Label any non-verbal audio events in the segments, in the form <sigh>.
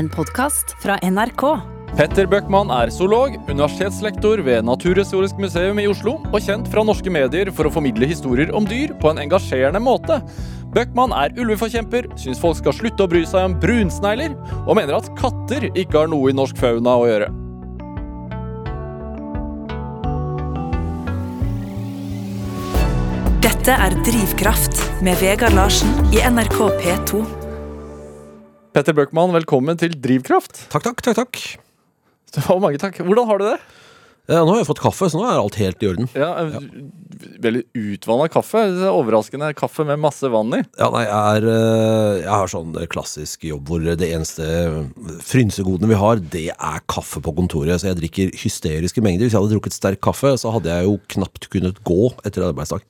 En podkast fra NRK. Petter Bøckmann er zoolog, universitetslektor ved Naturhistorisk museum i Oslo og kjent fra norske medier for å formidle historier om dyr på en engasjerende måte. Bøckmann er ulveforkjemper, syns folk skal slutte å bry seg om brunsnegler, og mener at katter ikke har noe i norsk fauna å gjøre. Dette er Drivkraft med Vegard Larsen i NRK P2. Petter Bøckmann, velkommen til Drivkraft. Takk, takk, takk, takk. Å, mange takk. Hvordan har du det? Ja, nå har jeg fått kaffe, så nå er alt helt i orden. Ja, Veldig utvanna kaffe. Er Overraskende kaffe med masse vann i. Ja, nei, jeg, er, eh, jeg har sånn klassisk jobb hvor det eneste frynsegodene vi har, det er kaffe på kontoret. Så jeg drikker hysteriske mengder. Hvis jeg hadde drukket sterk kaffe, så hadde jeg jo knapt kunnet gå etter arbeidsdag.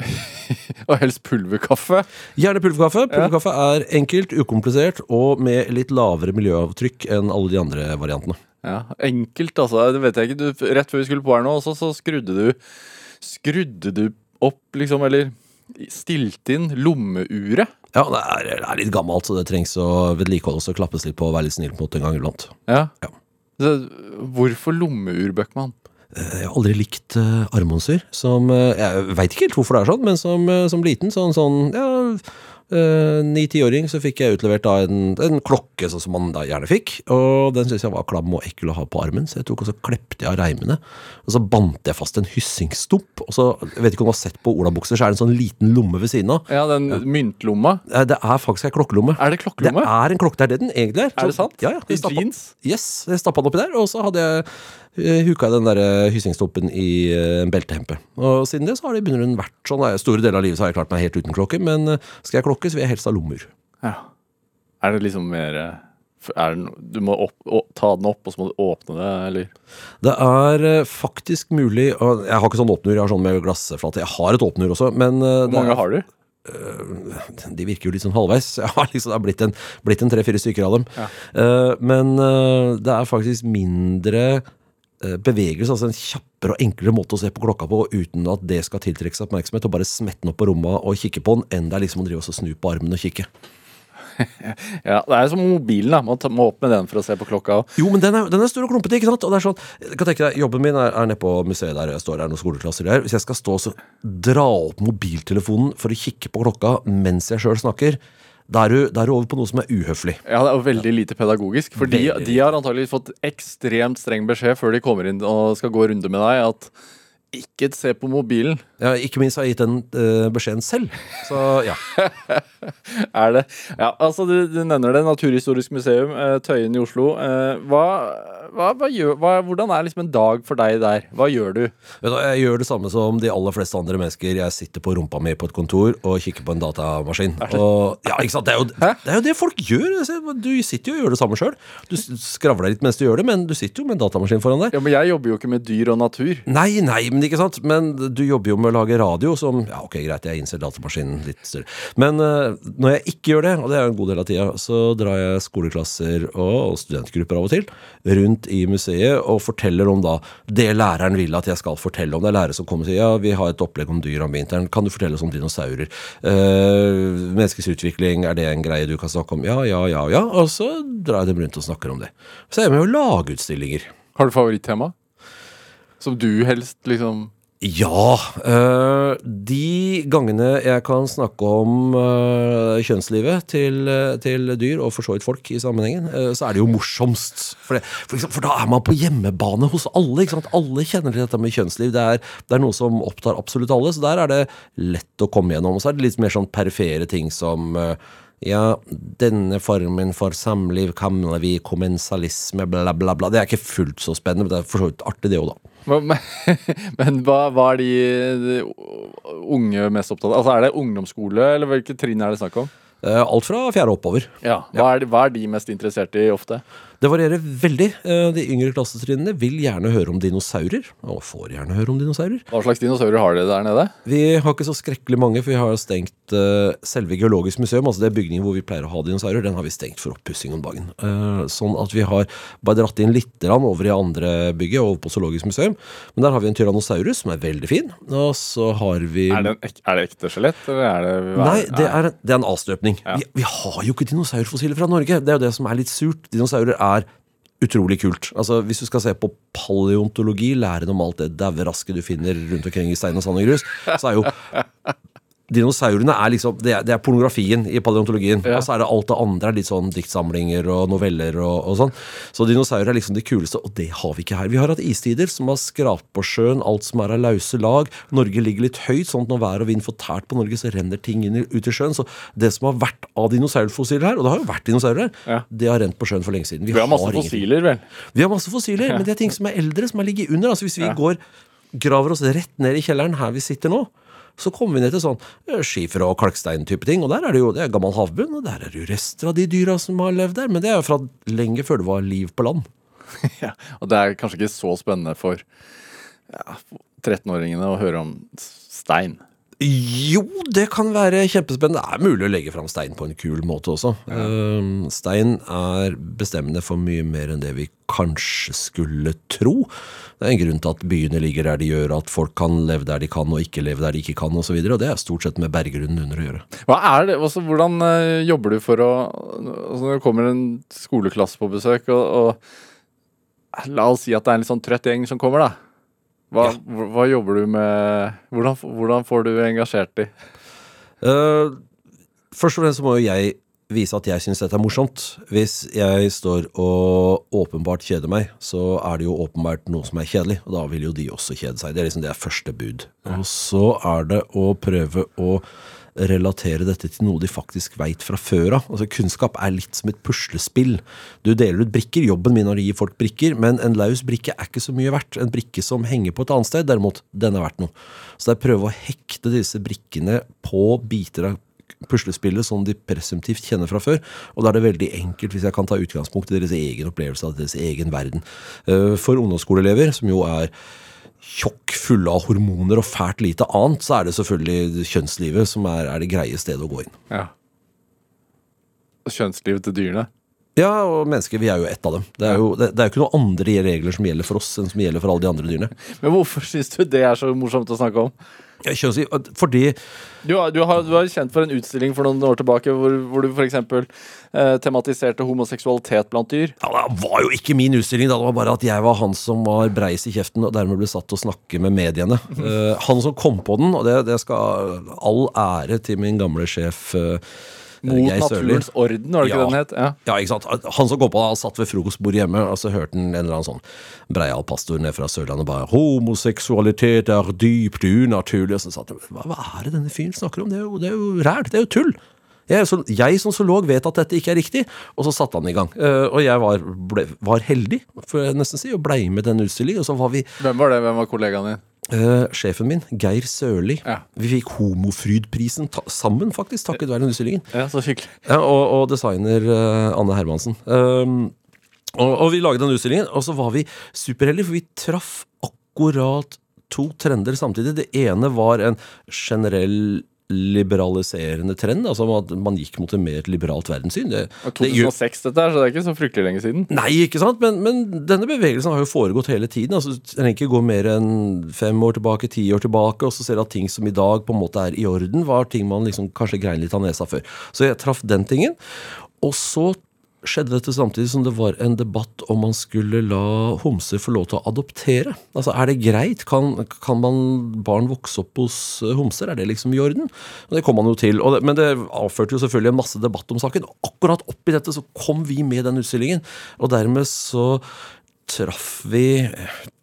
<laughs> Og helst pulverkaffe. Gjerne pulverkaffe. Pulverkaffe er enkelt, ukomplisert og med litt lavere miljøavtrykk enn alle de andre variantene. Ja, Enkelt, altså. Det vet jeg ikke. Du, rett før vi skulle på her nå, også, så skrudde du Skrudde du opp, liksom, eller stilte inn lommeuret? Ja, det er, det er litt gammelt, så det trengs å vedlikeholdes og klappes litt på og være litt snill mot en gang iblant. Ja. Ja. Så, hvorfor lommeur, Bøckmann? Jeg har aldri likt uh, armbåndsyr. Som eh, Jeg veit ikke helt hvorfor det er sånn, men som, eh, som liten, sånn, sånn ja, ni-tiåring, så fikk jeg utlevert da en, en klokke, sånn som man da gjerne fikk. Og den syntes jeg var klam og ekkel å ha på armen, så jeg tok og så klepte jeg av reimene. Og så bandt jeg fast en hyssingstump. Og så, jeg vet ikke om du har sett på olabukser, så er det en sånn liten lomme ved siden av. Ja, den myntlomma. Eh, Det er faktisk ei klokkelomme. Er det klokkelomme? Det er en klokke, det er det den egentlig er. Er det sant? Ja, ja. I jeans? Yes, jeg stappa den oppi der, og så hadde jeg eh, huka den der eh, hyssingstumpen i eh, en beltehempe. Og siden det så har det i bunn vært sånn. Store deler av livet så har jeg klart meg helt uten klokke, men eh, skal jeg klokke, så vil jeg helst ha lommer. Ja. Er det liksom mer eh, er det no, Du må opp, å, ta den opp, og så må du åpne det, eller? Det er eh, faktisk mulig og Jeg har ikke sånn åpner, jeg har sånn med glassflate. Jeg har et åpner også, men eh, Hvor mange er- har du? de virker jo litt sånn halvveis. <laughs> Jeg har liksom, det har blitt en, blitt en tre-fire stykker av dem. Ja. Eh, men eh, det er faktisk mindre eh, bevegelse, altså en kjappere og enklere måte å se på klokka på uten at det skal tiltrekkes oppmerksomhet, og bare smette den opp på rommet og kikke på den, enn det er liksom å drive og snu på armen og kikke. <laughs> Ja, Det er som mobilen. da Man må opp med den for å se på klokka. Jo, men den er, den er stor og klumpete, ikke sant? Og det er sånn, jeg kan tenke deg, Jobben min er, er nede på museet der jeg står, det er noen skoleklasser der. Hvis jeg skal stå og så dra opp mobiltelefonen for å kikke på klokka mens jeg sjøl snakker, da er, du, da er du over på noe som er uhøflig. Ja, Det er jo veldig lite pedagogisk. For de, de har antagelig fått ekstremt streng beskjed før de kommer inn og skal gå runde med deg, at ikke se på mobilen. Ja, ikke minst har jeg gitt den uh, beskjeden selv. Så ja. <laughs> <laughs> Er det Ja, altså du, du nevner det. Naturhistorisk museum, eh, Tøyen i Oslo. Eh, hva, hva, hva gjør, hvordan er liksom en dag for deg der? Hva gjør du? Jeg gjør det samme som de aller fleste andre mennesker. Jeg sitter på rumpa mi på et kontor og kikker på en datamaskin. Og, ja, ikke sant? Det, er jo, det er jo det folk gjør. Du sitter jo og gjør det samme sjøl. Du skravler litt mens du gjør det, men du sitter jo med en datamaskin foran deg. Ja, men Jeg jobber jo ikke med dyr og natur. Nei, nei, men ikke sant Men du jobber jo med å lage radio som Ja, ok, greit, jeg innser datamaskinen litt større Men eh, når jeg ikke gjør det, og det er en god del av tida Så drar jeg skoleklasser og, studentgrupper av og til Rundt i museet og forteller om da Det læreren vil at jeg skal fortelle om Det er lærere som kommer og sier Ja, vi har et opplegg om dyr om vinteren Kan du fortelle oss om dinosaurer? Eh, menneskets utvikling, er det en greie du kan snakke om? Ja, ja, ja, ja Og så drar jeg dem rundt og snakker om det Så er jeg med å lage utstillinger Har du favorittema? Som du helst liksom Ja. øh, de gangene jeg kan snakke om øh, kjønnslivet til, øh, til dyr, og for så vidt folk i sammenhengen, så er det jo morsomst. For, det, for, eksempel, for da er man på hjemmebane hos alle. Alle kjenner til dette med kjønnsliv. Det er, det er noe som opptar absolutt alle, så der er det lett å komme gjennom. Og så er det litt mer sånn perifere ting som øh, ja, denne formen for samliv kaller vi kommensalisme, bla, bla, bla. Det er ikke fullt så spennende, men det er for så vidt artig, det òg, da. Men, <laughs> men hva, hva er de, de unge mest opptatt av? Altså Er det ungdomsskole, eller hvilke trinn er det snakk om? Eh, Alt fra fjerde oppover. Ja, hva, er de, hva er de mest interessert i ofte? Det varierer veldig. Eh, De yngre klassetrinnene vil gjerne høre om dinosaurer, og får gjerne høre om dinosaurer. Hva slags dinosaurer har dere der nede? Vi har ikke så skrekkelig mange, for vi har stengt eh, selve Geologisk museum, altså det bygningen hvor vi pleier å ha dinosaurer, den har vi stengt for oppussing om dagen. Eh, sånn at vi har bare dratt inn litt grann over i andre bygget, over på Zoologisk museum. Men der har vi en tyrannosaurus som er veldig fin, og så har vi Er det, en ek er det ekte skjelett, eller er det Nei, det er, det er en avstøpning. Ja. Vi, vi har jo ikke dinosaurfossiler fra Norge. Det er jo det som er litt surt. Dinosaurer er utrolig kult. Altså, Hvis du skal se på paleontologi, læren om alt det dauerasket du finner rundt omkring i stein og sand og grus, så er jo Dinosaurene er liksom Det er, det er pornografien i paleontologien. Ja. Og så er det alt det andre er litt sånn diktsamlinger og noveller og, og sånn. Så dinosaurer er liksom det kuleste, og det har vi ikke her. Vi har hatt istider som har skrapt på sjøen, alt som er av lause lag. Norge ligger litt høyt, sånn at når vær og vind får tært på Norge, så renner ting inn ut i sjøen. Så det som har vært av dinosaurfossiler her, og det har jo vært dinosaurer her, Ja. det har rent på sjøen for lenge siden. Vi har har masse ingen. fossiler, vel. Vi har masse fossiler, men det er ting som er eldre, som har ligget under. Altså Hvis vi Ja. går, graver oss rett ned i kjelleren her vi sitter nå, så kommer vi ned til sånn eh, skifer og kalkstein-type ting. Og der er det jo det er gammel havbunn, og der er det jo rester av de dyra som har levd der. Men det er jo fra lenge før det var liv på land. <laughs> Ja. Og det er kanskje ikke så spennende for ja, 13-åringene å høre om stein. Jo, det kan være kjempespennende. Det er mulig å legge fram stein på en kul måte også. Ja. stein er bestemmende for mye mer enn det vi kanskje skulle tro. Det er en grunn til at byene ligger der de gjør, at folk kan leve der de kan og ikke leve der de ikke kan osv. Det er stort sett med berggrunnen under å gjøre. Hva er det, altså, Hvordan eh, jobber du for å altså, Når det kommer en skoleklasse på besøk, og, og La oss si at det er en litt sånn trøtt gjeng som kommer, da. Hva, Ja. hva jobber du med hvordan, hvordan får du engasjert de? Uh, først og fremst må jo jeg vise at jeg syns dette er morsomt. Hvis jeg står og åpenbart kjeder meg, så er det jo åpenbart noe som er kjedelig, og da vil jo de også kjede seg. Det er liksom det er første bud. Og så er det å prøve å relatere dette til noe de faktisk veit fra før av. Altså Kunnskap er litt som et puslespill. Du deler ut brikker. Jobben min er å gi folk brikker, men en laus brikke er ikke så mye verdt. En brikke som henger på et annet sted, derimot, den er verdt noe. Så det er prøve å hekte disse brikkene på biter av puslespillet som de presumptivt kjenner fra før. Og da er det veldig enkelt hvis jeg kan ta utgangspunkt i deres egen opplevelse av deres egen verden. Eh, For ungdomsskoleelever, som jo er tjokk fulle av hormoner og fælt lite annet, så er det selvfølgelig kjønnslivet som er, er det greie stedet å gå inn. Ja. Kjønnslivet til dyrene. Ja, og mennesker, vi er jo ett av dem. Det er jo, det, det er jo ikke noen andre regler som gjelder for oss enn som gjelder for alle de andre dyrene. Men hvorfor syns du det er så morsomt å snakke om? Jeg Kjønnsliv, fordi Du, har- du, har, du har kjent for en utstilling for noen år tilbake hvor, hvor du f.eks. Eh, tematiserte homoseksualitet blant dyr. ja, Det var jo ikke min utstilling, da. det var bare at jeg var han som var breis i kjeften og dermed ble satt til å snakke med mediene. <laughs> Eh, han som kom på den, og det, det skal all ære til min gamle sjef eh, Mot Geir Sørli. naturens orden, var det ikke Ja. den het? Ja. Ja, ikke sant? Han som kom på det, satt ved frokostbordet hjemme, og så hørte han en eller annen sånn breial pastor ned fra Sørlandet bare 'Homoseksualitet er dypt unaturlig', og så satt han hva, hva er det denne fyren snakker om? Det er jo, det er jo ræl, det er jo tull. Jeg, så, jeg som zoolog vet at dette ikke er riktig, og så satte han i gang. Uh, og jeg var, ble, var heldig, får jeg nesten si, og blei med den utstillingen. Og så var vi Hvem var det? Hvem var kollegaen din? Eh, sjefen min, Geir Sørli. Ja. Vi fikk Homofrydprisen sammen, faktisk, takket være den utstillingen. Ja, Så hyggelig. Ja, og, og designer uh, Anne Hermansen. Um, og, og vi laget den utstillingen, og så var vi superheldige, for vi traff akkurat to trender samtidig. Det ene var en generell liberaliserende trend, altså at man gikk mot et mer liberalt verdenssyn. Det, Det var det 2006 dette her, så det er ikke så fryktelig lenge siden. Nei, ikke sant? Men, men denne bevegelsen har jo foregått hele tiden. altså trenger ikke gå mer enn fem år tilbake, ti år tilbake, og så ser du at ting som i dag på en måte er i orden, var ting man liksom kanskje grein litt av nesa før. Så jeg traff den tingen. Og så skjedde dette samtidig som det var en debatt om man skulle la homser få lov til å adoptere. Altså, Er det greit? Kan, kan man barn vokse opp hos eh, homser? Er det liksom i orden? Og Det kom man jo til. Det, men det avførte jo selvfølgelig en masse debatt om saken. Akkurat oppi dette så kom vi med den utstillingen. Og dermed så traff vi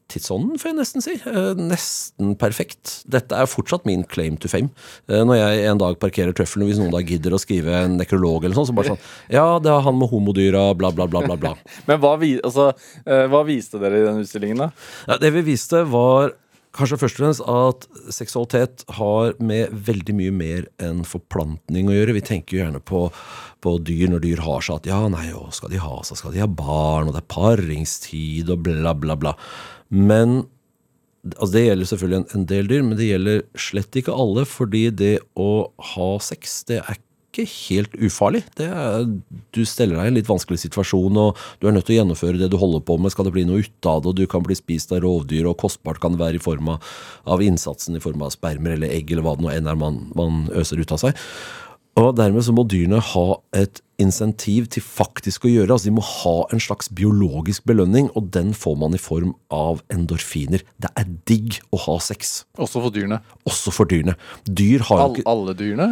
tidsånden, får jeg nesten si. Eh, Nesten perfekt. Dette er fortsatt min claim to fame. Eh, Når jeg en dag parkerer trøffelen, hvis noen da gidder å skrive en nekrolog eller sånn, så bare sånn Ja, det er han med homodyra, bla, bla, bla, bla. bla. <laughs> Men hva, vi, altså, eh, hva viste dere i den utstillingen, da? Ja, det vi viste, var Kanskje først og fremst at seksualitet har med veldig mye mer enn forplantning å gjøre. Vi tenker jo gjerne på, på dyr når dyr har seg at ja, nei, å, skal de ha seg, skal de ha barn, og det er paringstid og bla, bla, bla. Men altså Det gjelder selvfølgelig en, en del dyr, men det gjelder slett ikke alle. Fordi det å ha sex, det er ikke helt ufarlig. Er, du steller deg i en litt vanskelig situasjon, og du er nødt til å gjennomføre det du holder på med. Skal det bli noe ut av det, og du kan bli spist av rovdyr, og kostbart kan det være i form av, av innsatsen i form av spermer eller egg, eller hva det nå enn er man, man øser ut av seg. Og dermed så må dyrene ha et insentiv til faktisk å gjøre. Altså De må ha en slags biologisk belønning, og den får man i form av endorfiner. Det er digg å ha sex. Også for dyrene. Også for dyrene. Dyr har All, ikke alle dyrene?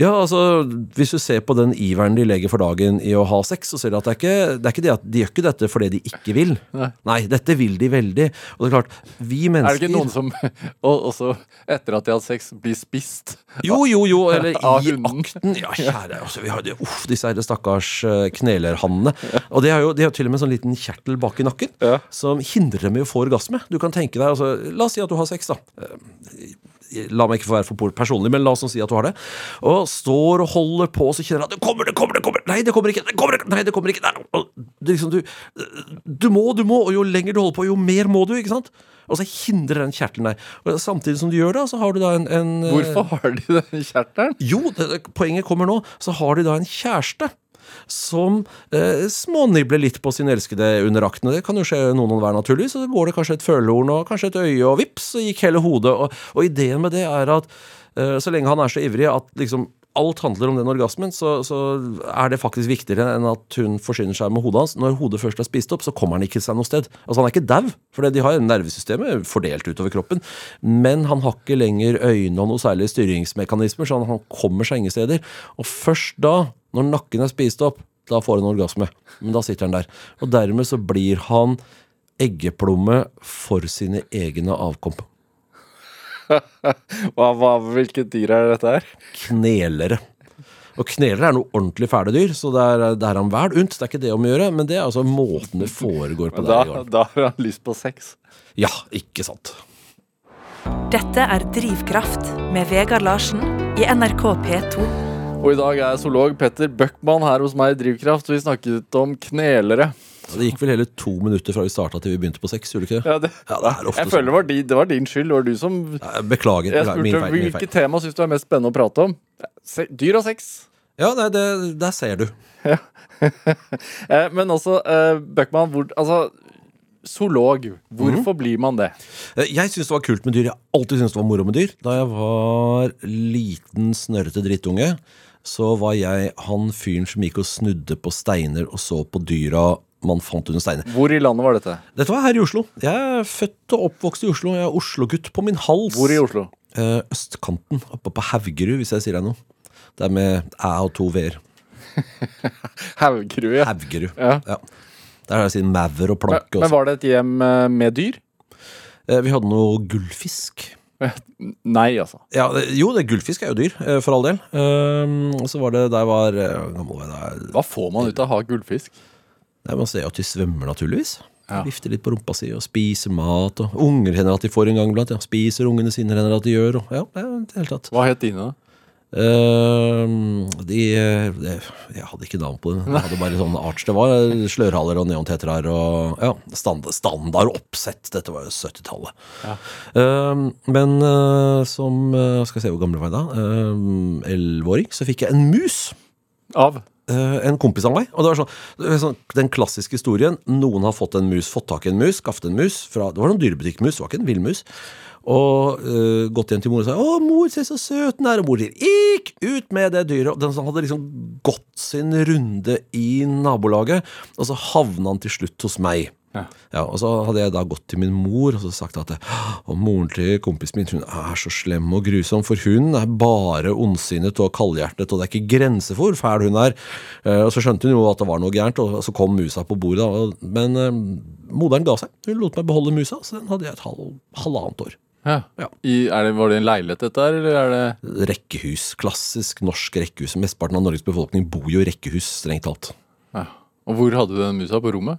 Ja, altså, Hvis du ser på den iveren de legger for dagen i å ha sex, så ser du at det er ikke det, er ikke det at de gjør ikke dette fordi de ikke vil. Nei. dette vil de veldig. Og det er klart, vi mennesker Er det ikke noen som <laughs> og også etter at de har hatt sex, blir spist? Jo, jo, jo, <laughs> eller i akten. Ja, kjære, altså, vi har det, uff, disse her stakkars uh, knelerhannene. Og de har jo de har til og med en sånn liten kjertel bak i nakken Ja. som hindrer dem i å få orgasme. Du kan tenke deg, altså, La oss si at du har sex, da. La meg ikke få være for personlig, men la oss si at du har det. Og står og holder på, og så kjenner du at det kommer, det kommer, det kommer! Nei, det kommer ikke! det kommer ikke, Nei, det kommer ikke! Nei, det liksom, du, du må, du må, og jo lenger du holder på, jo mer må du, ikke sant? Og så hindrer den kjertelen deg. Og samtidig som du gjør det, så har du da en, en Hvorfor har de den kjertelen? jo, det- poenget kommer nå. Så har de da en kjæreste som eh, smånibler litt på sin elskede under akten. Det kan jo skje noen og hver, naturligvis. Så går det kanskje et følehorn og kanskje et øye, og vips, så gikk hele hodet. Og, og ideen med det er at eh, så lenge han er så ivrig at liksom alt handler om den orgasmen, så, så er det faktisk viktigere enn at hun forsyner seg med hodet hans. Når hodet først er spist opp, så kommer han ikke seg noe sted. Altså Han er ikke dau, for de har nervesystemet fordelt utover kroppen. Men han har ikke lenger øyne og noe særlig styringsmekanismer, så han, han kommer seg ingen steder. Og først da, når nakken er spist opp, da får han orgasme. Men da sitter han der. Og dermed så blir han eggeplomme for sine egne avkom. <laughs> Hva, hva, hvilket dyr er dette her? knelere. Og knelere er noe ordentlig fæle dyr, så det er, det er han vel unt. Det er ikke det om å gjøre, men det er altså måten det foregår på. <laughs> Da, der da har han lyst på sex. Ja, ikke sant. Dette er Drivkraft med Vegard Larsen i NRK P2. Og i dag er zoolog Petter Bøckmann her hos meg i Drivkraft. og Vi snakket om knelere. Det gikk vel hele to minutter fra vi starta til vi begynte på sex, gjorde du ikke det? Ja, det, Ja, det jeg føler det var, din, det var din skyld. Det var du som ja, Beklager. Jeg spurte min feil. Min hvilket feil. tema syns du er mest spennende å prate om. Se, dyr og sex. Ja, nei, det, der ser du. Ja. <laughs> men også, eh, Bøckmann, hvor, altså Zoolog. Hvorfor mm. blir man det? Eh, Jeg syns det var kult med dyr. Jeg har alltid syntes det var moro med dyr. Da jeg var liten, snørrete drittunge, så var jeg han fyren som gikk og snudde på steiner og så på dyra man fant under steiner. Hvor i landet var dette? Dette var her i Oslo. Jeg er født og oppvokst i Oslo. Jeg er Oslo-gutt på min hals. Hvor i Oslo? Eh, østkanten, oppe på Haugerud, hvis jeg sier deg noe. Det er med æ og to v-er. <laughs> Haugerud, ja. Haugerud. Ja. Ja. Der har jeg sin maur og planke men men var det et hjem eh, med dyr? Eh, vi hadde noe gullfisk. <laughs> Nei, altså. Ja, jo, det gullfisk er jo dyr, eh, for all del. Um, så var det der var eh, jeg da? Hva får man ut av å ha gullfisk? Nei, Man ser jo at de svømmer, naturligvis. Ja. Vifter litt på rumpa si og spiser mat. Og unger hender at de får en gang iblant. Ja. Spiser ungene sine hender at de gjør. Og, ja, det hele tatt. Hva het dine, da? Ehm, de, de, Jeg hadde ikke navn på det. Jeg hadde bare sånn arts. Det var slørhaler og neontetraer og ja, standard, standard oppsett. Dette var jo 70-tallet. Ja. Uh, men uh, som eh, Skal se hvor gammel var jeg da? Ehm, Elleveåring. så fikk jeg en mus. Av? Eh, en kompis av meg. Og det var sånn, det var sånn Den klassiske historien. Noen har fått en mus, fått tak i en mus, skaffet en mus. Fra, det var noen dyrebutikkmus, det var ikke en villmus. Og uh, gått hjem til mor og sagt 'Å, mor, se så søt den er'. Og mor sier 'Ikk ut med det dyret'. Og den som hadde liksom gått sin runde i nabolaget, og så havna han til slutt hos meg. Ja. Ja, og så hadde jeg da gått til min mor og så sagt at og moren til kompisen min hun er så slem og grusom, for hun er bare ondsinnet og kaldhjertet, og det er ikke grenser for hvor fæl hun er. Eh, og så skjønte hun jo at det var noe gærent, og så kom musa på bordet. Men eh, moderen ga seg. Hun lot meg beholde musa, så den hadde jeg et halv, halvannet år. Ja. Ja. I, er det, var det en leilighet, dette her, eller er det Rekkehus. Klassisk norsk rekkehus. Mesteparten av Norges befolkning bor jo i rekkehus, strengt talt. ja. Og hvor hadde du den musa? På rommet?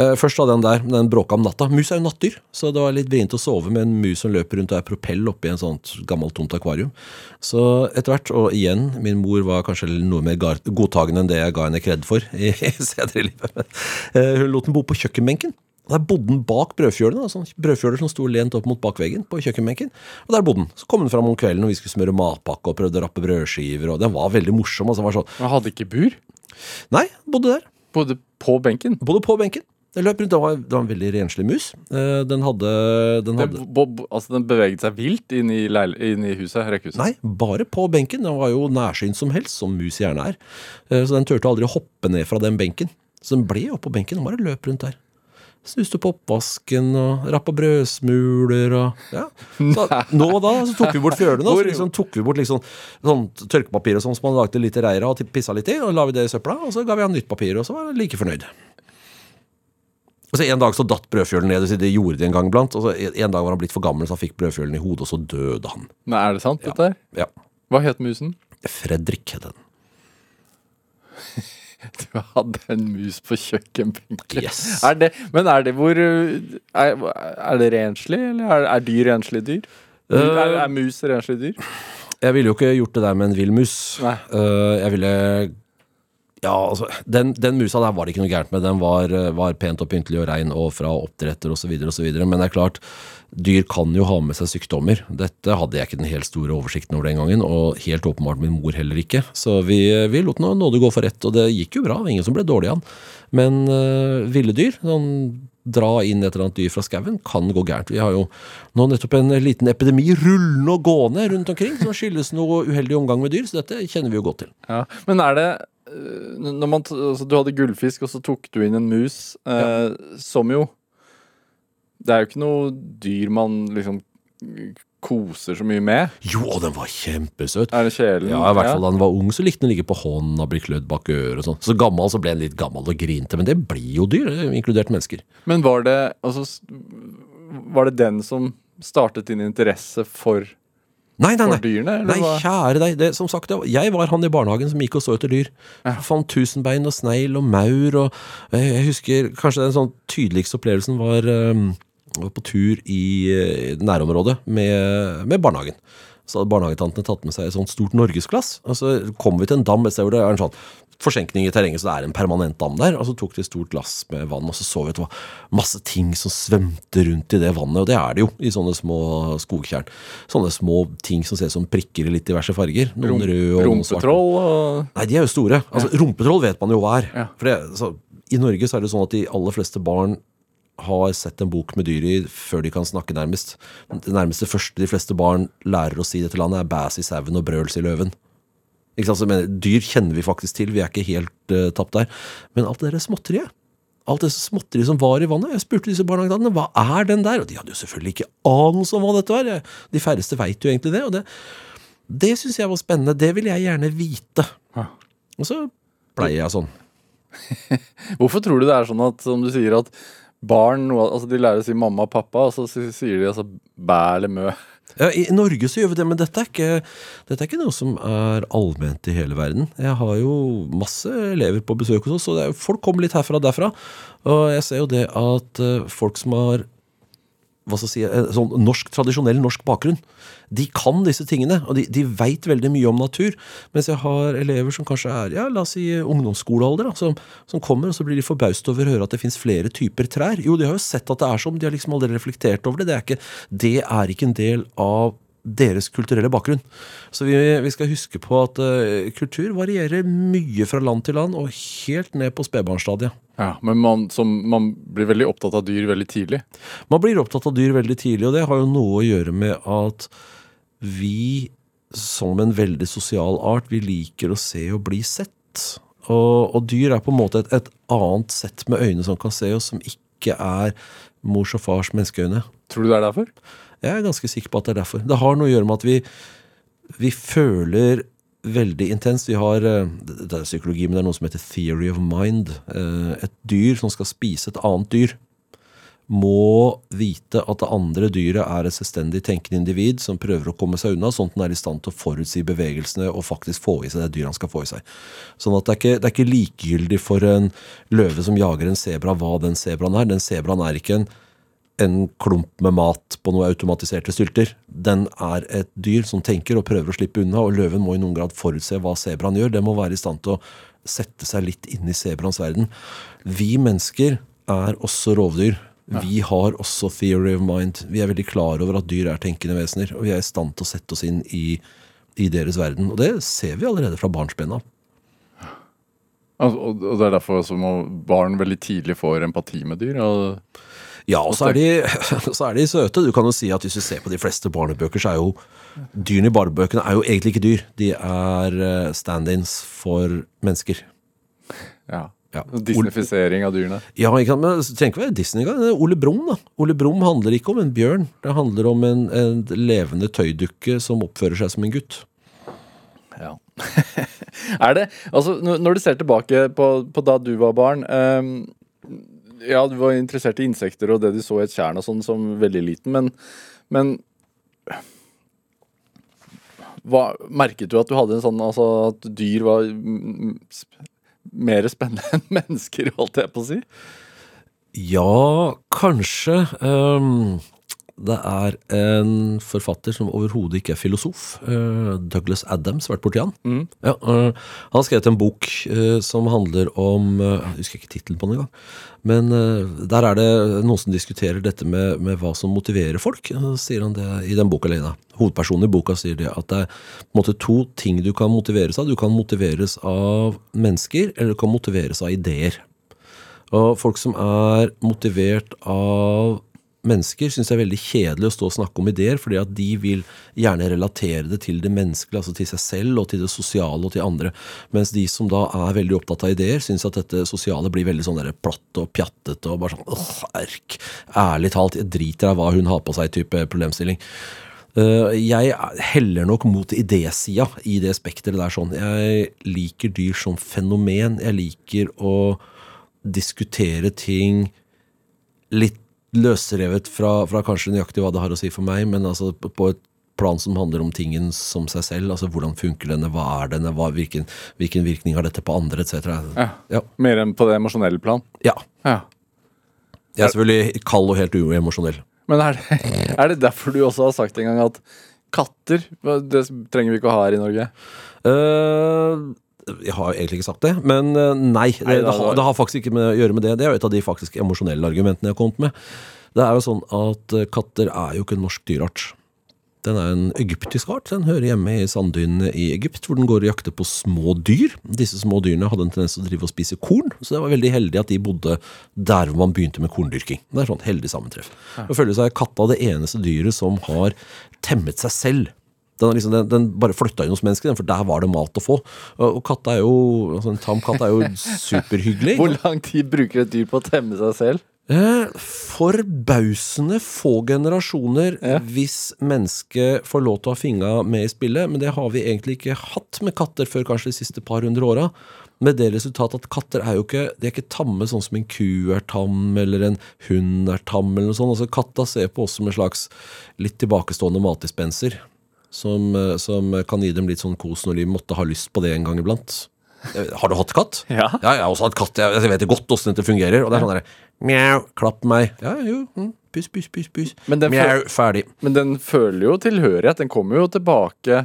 Eh, Først hadde jeg den der, den bråka om natta. Mus er jo nattdyr, så det var litt vrient å sove med en mus som løper rundt og er propell oppi en sånt gammelt tomt akvarium. Så etter hvert, og igjen, min mor var kanskje noe mer godtagende enn det jeg ga henne kred for i <laughs> senere i livet. Men, eh, hun lot den bo på kjøkkenbenken. Og Der bodde han bak brødfjølene. altså brødfjøler som sto lent opp mot bakveggen på kjøkkenbenken. Og der bodde han. Så kom den fram om kvelden når vi skulle smøre matpakke og prøvde å rappe brødskiver. Og den var veldig morsom. Altså, var sånn, Men hadde ikke bur? Nei, bodde der. Bodde på benken? Bodde på benken. Den løp rundt. Det var, det var en veldig renslig mus. Eh, Den hadde, den Den, hadde bo, bo, altså den beveget seg vilt inn i, leil, inn i huset? Rekkehuset? Nei, bare på benken. Den var jo nærsynt som helst, som mus gjerne er. Eh, Så den turte aldri å hoppe ned fra den benken. Så den ble oppå benken og bare løp rundt der. Snuste på oppvasken og rappa brødsmuler og ja. Så, nå og da så tok vi bort fjølene. Så liksom tok vi bort liksom, sånn tørkepapir og sånn som man lagde litt reir av og pissa litt i. Og la vi det i søpla, og så ga vi han nytt papir, og så var han like fornøyd. Og så En dag så datt brødfjølen ned. Det gjorde de en gang iblant. Og så en dag var han blitt for gammel, så han fikk brødfjølen i hodet, og så døde han. Nei, er det sant, dette her? Ja. Hva het musen? Fredrik het den. <laughs> <laughs> Du hadde en mus på kjøkkenbenken. Yes. Er det, men er det hvor uh, Er, er det renslig, eller er, er dyr renslige dyr? er, er mus renslige dyr? Jeg ville jo ikke gjort det der med en vill mus. Eh, jeg ville Ja, altså den, den musa der var det ikke noe gærent med. Den var, eh, var pent og pyntelig og rein og fra oppdretter osv. Men det er klart, dyr kan jo ha med seg sykdommer. Dette hadde jeg ikke den helt store oversikten over den gangen, og helt åpenbart min mor heller ikke. Så vi, vi lot nå nåde gå for rett, og det gikk jo bra. Ingen som ble dårlig av den. Men øh, ville dyr, sånn dra inn et eller annet dyr fra skauen, kan gå gærent. Vi har jo nå nettopp en liten epidemi rullende og gående rundt omkring, som skyldes noe uheldig omgang med dyr, så dette kjenner vi jo godt til. Ja. Men er det man, altså, Du hadde gullfisk, og så tok du inn en mus, eh, som jo Det er jo ikke noe dyr man liksom koser så mye med. Jo, og den var kjempesøt. Er det kjelen? Ja, i hvert fall da den var ung, så likte den å ligge på hånden og bli klødd bak øret og sånn. Så gammel så ble den litt gammel og grinte, men det blir jo dyr, inkludert mennesker. Men var det altså, Var det den som startet din interesse for, Nei, nei, for nei. dyrene? Eller Nei, hva? kjære deg. Det, som sagt, jeg var han i barnehagen som gikk og så etter dyr. Fant tusenbein og snegl og maur og Jeg jeg husker kanskje den sånn tydeligste opplevelsen var um, var på tur i eh, nærområdet med, med barnehagen. Så hadde barnehagetantene tatt med seg et sånt stort norgesglass. Og så kom vi til en dam et sted hvor det er en sånn forsenkning i terrenget, så det er en permanent dam der. Og så tok de et stort glass med vann, og så så vi at det var masse ting som svømte rundt i det vannet. Og det er det jo i sånne små skogtjern. Sånne små ting som ser ut som prikker i litt diverse farger. Noen røde og noen svarte. Rumpetroll og Nei, de er jo store. Altså, Rumpetroll vet man jo hva er. Ja. For det, så, I Norge så er det sånn at de aller fleste barn har sett en bok med dyr i før de kan snakke nærmest. Det nærmeste første de fleste barn lærer å si dette landet, er bæs i sauen og brøls i løven. Ikke sant? Så jeg mener, dyr kjenner vi faktisk til, vi er ikke helt uh, tapt der. Men alt det der småtteriet Alt det småtteriet som var i vannet. Jeg spurte disse barnehagene hva er den der? Og de hadde jo selvfølgelig ikke anelse om hva dette var. De færreste veit jo egentlig det. Og det, det syns jeg var spennende. Det vil jeg gjerne vite. Ja. Og så pleier jeg sånn. <laughs> Hvorfor tror du det er sånn at som du sier at barn altså de lærer å si mamma og pappa, og så sier de altså bæ eller mø? Ja, I Norge så gjør vi det, men dette er, ikke, dette er ikke noe som er allment i hele verden. Jeg har jo masse elever på besøk hos oss, og folk kommer litt herfra og derfra. Og jeg ser jo det at eh, folk som har hva skal jeg si, sånn norsk, tradisjonell norsk bakgrunn, de kan disse tingene, og de, de veit veldig mye om natur. Mens jeg har elever som kanskje er ja, la oss si ungdomsskolealder, da, som, som kommer, og så blir de forbauset over å høre at det fins flere typer trær. Jo, de har jo sett at det er sånn, de har liksom aldri reflektert over det. Det er ikke, det er ikke en del av deres kulturelle bakgrunn. Så vi, vi skal huske på at uh, kultur varierer mye fra land til land, og helt ned på spedbarnsstadiet. Ja, men man, som, man blir veldig opptatt av dyr veldig tidlig. Man blir opptatt av dyr veldig tidlig, og det har jo noe å gjøre med at vi som en veldig sosial art, vi liker å se og bli sett. Og, og dyr er på en måte et, et annet sett med øyne som kan se oss, som ikke er mors og fars menneskeøyne. Tror du det er derfor? Jeg er ganske sikker på at det er derfor. Det har noe å gjøre med at vi, vi føler veldig intenst. Vi har eh, det er psykologi, men det er noe som heter theory of mind. Eh, Et dyr som skal spise et annet dyr, må vite at det andre dyret er et selvstendig tenkende individ som prøver å komme seg unna, sånn at den er i stand til å forutsi bevegelsene og faktisk få i seg det dyret han skal få i seg. Sånn at det er ikke, det er ikke likegyldig for en løve som jager en sebra, hva den sebraen er. Den sebraen er ikke en, en klump med mat på noen automatiserte stylter. Den er et dyr som tenker og prøver å slippe unna, og løven må i noen grad forutse hva sebraen gjør. Den må være i stand til å sette seg litt inn i sebraens verden. Vi mennesker er også rovdyr. Vi har også theory of mind. Vi er veldig klar over at dyr er tenkende vesener. Og vi er i stand til å sette oss inn i, i deres verden. Og det ser vi allerede fra barnsben av. Og, og det er derfor så må barn veldig tidlig får empati med dyr. Og, Ja, og så er, de, <laughs> så er de søte. Du kan jo si at hvis du ser på de fleste barnebøker, så er jo dyrene i barnebøkene er jo egentlig ikke dyr. De er eh, stand-ins for mennesker. ja. Ja. Disneyfisering av dyrene. Ja, ikke sant, men tenk trenger ikke være Disney engang. Er Ole Brumm, da. Ole Brumm handler ikke om en bjørn. Det handler om en, en levende tøydukke som oppfører seg som en gutt. Ja. <laughs> er det Altså, når du ser tilbake på, på da du var barn um, Ja, du var interessert i insekter og det du så i et tjern og sånn som veldig liten, men, men hva, Merket du at du hadde en sånn Altså at dyr var mer spennende enn <laughs> mennesker, holdt jeg på å si? Ja, kanskje. Ehm, det er en forfatter som overhodet ikke er filosof. eh, Douglas Adams, vært borti han? Ja, eh, han har skrevet en bok eh, som handler om Jeg husker ikke tittelen på den engang. Men der er det noen som diskuterer dette med, med hva som motiverer folk. Sier han det i den boka alene. Hovedpersonen i boka sier det at det er på en måte to ting du kan motiveres av. Du kan motiveres av mennesker, eller du kan motiveres av ideer. Og folk som er motivert av mennesker, syns det er veldig kjedelig å stå og snakke om ideer, fordi at de vil gjerne relatere det til det menneskelige, altså til seg selv og til det sosiale og til andre. Mens de som da er veldig opptatt av ideer, syns at dette sosiale blir veldig sånn der platt og pjattete og bare sånn åh, erk. Ærlig talt, jeg driter av hva hun har på seg, type problemstilling. Eh, jeg heller nok mot idésida i det spekteret der. sånn. Jeg liker dyr som fenomen. Jeg liker å diskutere ting litt løsrevet fra, fra kanskje nøyaktig hva det har å si for meg, men altså på- et plan som handler om tingen som seg selv. altså Hvordan funker denne, hva er denne, hva, hvilken, hvilken virkning har dette på andre, etc. Ja. Ja. Mer enn på det emosjonelle plan? ja. Ja. Jeg er selvfølgelig kald og helt uemosjonell. Men er det, er det derfor du også har sagt en gang at katter Det trenger vi ikke å ha her i Norge? Eh, jeg har egentlig ikke sagt det, men eh, nei. Det, det, har, det har faktisk ikke med, å gjøre med det. Det er jo et av de faktisk emosjonelle argumentene jeg har kommet med. Det er jo sånn at eh, katter er jo ikke en norsk dyreart. Den er en egyptisk art. Den hører hjemme i sanddynene i Egypt, hvor den går og jakter på små dyr. Disse små dyrene hadde en tendens til å drive og spise korn, så det var veldig heldig at de bodde der hvor man begynte med korndyrking. Det er sånn heldig sammentreff. Og følge seg er katta det eneste dyret som har temmet seg selv. Den, liksom, den, den bare flytta inn hos mennesker, for der var det mat å få. Og, katta er jo, altså En tam katt er jo superhyggelig. <laughs> Hvor lang tid bruker et dyr på å temme seg selv? Eh, Forbausende få generasjoner Ja. hvis mennesket får lov til å ha fingra med i spillet. Men det har vi egentlig ikke hatt med katter før kanskje de siste par hundre åra. Med det resultat at katter er jo ikke De er ikke tamme sånn som en ku er tam, eller en hund er tam, eller noe sånt. Altså Katta ser på oss som en slags litt tilbakestående matdispenser. Som, eh, som kan gi dem litt sånn kos når de måtte ha lyst på det en gang iblant. Eh, Har du hatt katt? <laughs> Ja. Ja, jeg har også hatt katt. Jeg, jeg vet godt åssen dette fungerer. Og det er sånn derre mjau, klapp meg. Ja, jo, mm, puss, puss, puss, puss. Mjau, ferdig. Men den føler jo tilhørighet. Den kommer jo tilbake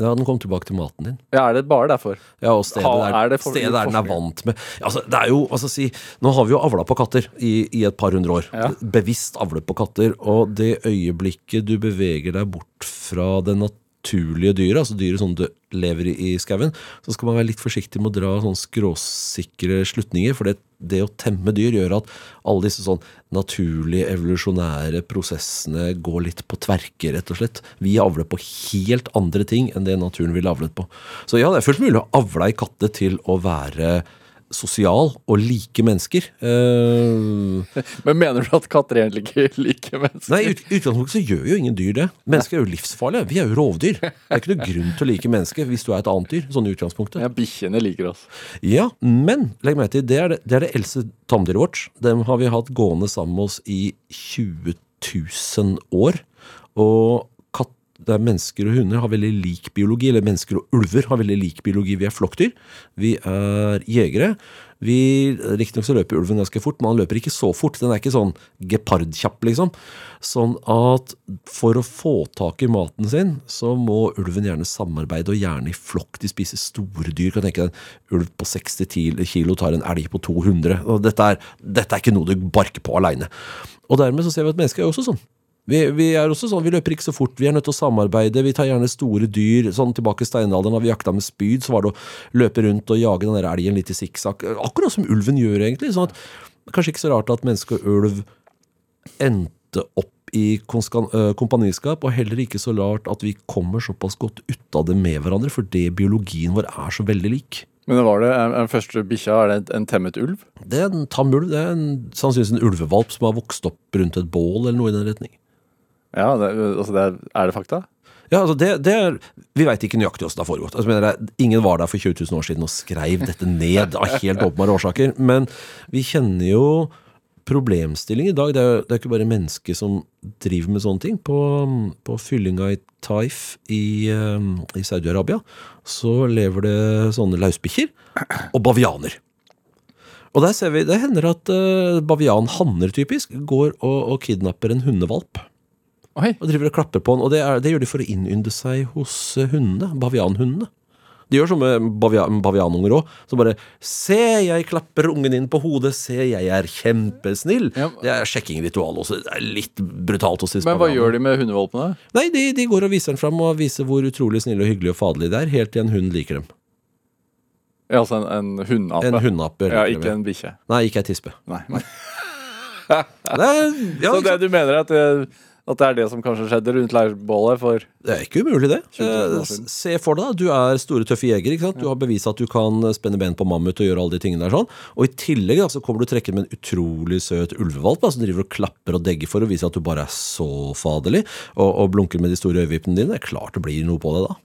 Ja, den kom tilbake til maten din. Ja, er det bare derfor? Ja, og stedet Ha- er, er det for- stedet der den er vant med altså, Det er jo, altså si Nå har vi jo avla på katter i, i et par hundre år. Ja. Bevisst avlet på katter. Og det øyeblikket du beveger deg bort fra det naturlige dyret, altså dyret som lever i skauen, så skal man være litt forsiktig med å dra sånn skråsikre slutninger. For det, det å temme dyr gjør at alle disse sånn naturlige, evolusjonære prosessene går litt på tverke, rett og slett. Vi avler på helt andre ting enn det naturen ville avlet på. Så ja, det er fullt mulig å avle ei katte til å være sosial og like mennesker. Uh, Men mener du at katter egentlig ikke liker mennesker? nei, i ut- utgangspunktet så gjør jo ingen dyr det. Mennesker er jo livsfarlige. Vi er jo rovdyr. Det er ikke noe grunn til å like mennesker hvis du er et annet dyr. Sånn i utgangspunktet. Ja, bikkjene liker oss. Ja, men legg merke til, det er det, det er det eldste tamdyret vårt. Dem har vi hatt gående sammen med oss i 20 000 år. Og katt, det er mennesker og hunder har veldig lik biologi, eller mennesker og ulver har veldig lik biologi. Vi er flokkdyr. Vi er jegere. Vi, Riktignok så løper ulven ganske fort, men han løper ikke så fort. Den er ikke sånn gepardkjapp, liksom. Sånn at for å få tak i maten sin, så må ulven gjerne samarbeide, og gjerne i flokk. De spiser store dyr. Kan tenke deg en ulv på 60 kilo tar en elg på 200. Og dette er, dette er ikke noe du barker på aleine. Og dermed så ser vi at mennesker er også sånn. Vi, vi er også sånn, vi løper ikke så fort, vi er nødt til å samarbeide, vi tar gjerne store dyr. Sånn tilbake i steinalderen, da vi jakta med spyd, så var det å løpe rundt og jage den der elgen litt i sikksakk. Akkurat som ulven gjør, egentlig. sånn at Kanskje ikke så rart at menneske og ulv endte opp i øh, kompaniskap, og heller ikke så rart at vi kommer såpass godt ut av det med hverandre, fordi biologien vår er så veldig lik. Men var det en, en første bikkja, er det en, en temmet ulv? Det er en tam ulv. Det er en, sannsynligvis en ulvevalp som har vokst opp rundt et bål, eller noe i den retning. Ja, det, altså det er, er det fakta? Ja, altså det, det er, Vi veit ikke nøyaktig hvordan det har foregått. Altså, jeg, ingen var der for 20 000 år siden og skrev dette ned av helt åpenbare årsaker. Men vi kjenner jo problemstilling i dag. Det er, det er ikke bare mennesker som driver med sånne ting. På, på fyllinga i Taif i, eh, i Saudi-Arabia så lever det sånne lausbikkjer og bavianer. Og der ser vi, Det hender at uh, bavianhanner typisk går og, og kidnapper en hundevalp Oi, og driver og klapper på den. Og det, er, det gjør de for å innynde seg hos eh, hundene. Bavianhundene. De gjør som med bavian, bavianunger òg. Så bare 'Se, jeg klapper ungen din på hodet. Se, jeg er kjempesnill'. Ja. Det er sjekkingritual også. Det er litt brutalt hos disse Men hva gjør de med hundevalpene? Nei, de, de går og viser den fram og viser hvor utrolig snille og hyggelige og faderlige de er, helt til en hund liker dem. Ja, altså en, en hundeape? En hundeape. Ja, ikke en bikkje. Nei, ikke ei tispe. Nei. Nei. ja, Så det du mener er at det, at det er det som kanskje skjedde rundt leirbålet for Det er ikke umulig, det. 20 000 år Eh. Se for deg, du er store, tøffe jeger. ikke sant? Du har bevist at du kan spenne ben på mammut og gjøre alle de tingene der. sånn. Og i tillegg da, så kommer du trekkende med en utrolig søt ulvevalp da, som driver og klapper og degger for å vise at du bare er så faderlig, og, og blunker med de store øyevippene dine. Det er klart det blir noe på det da. <laughs>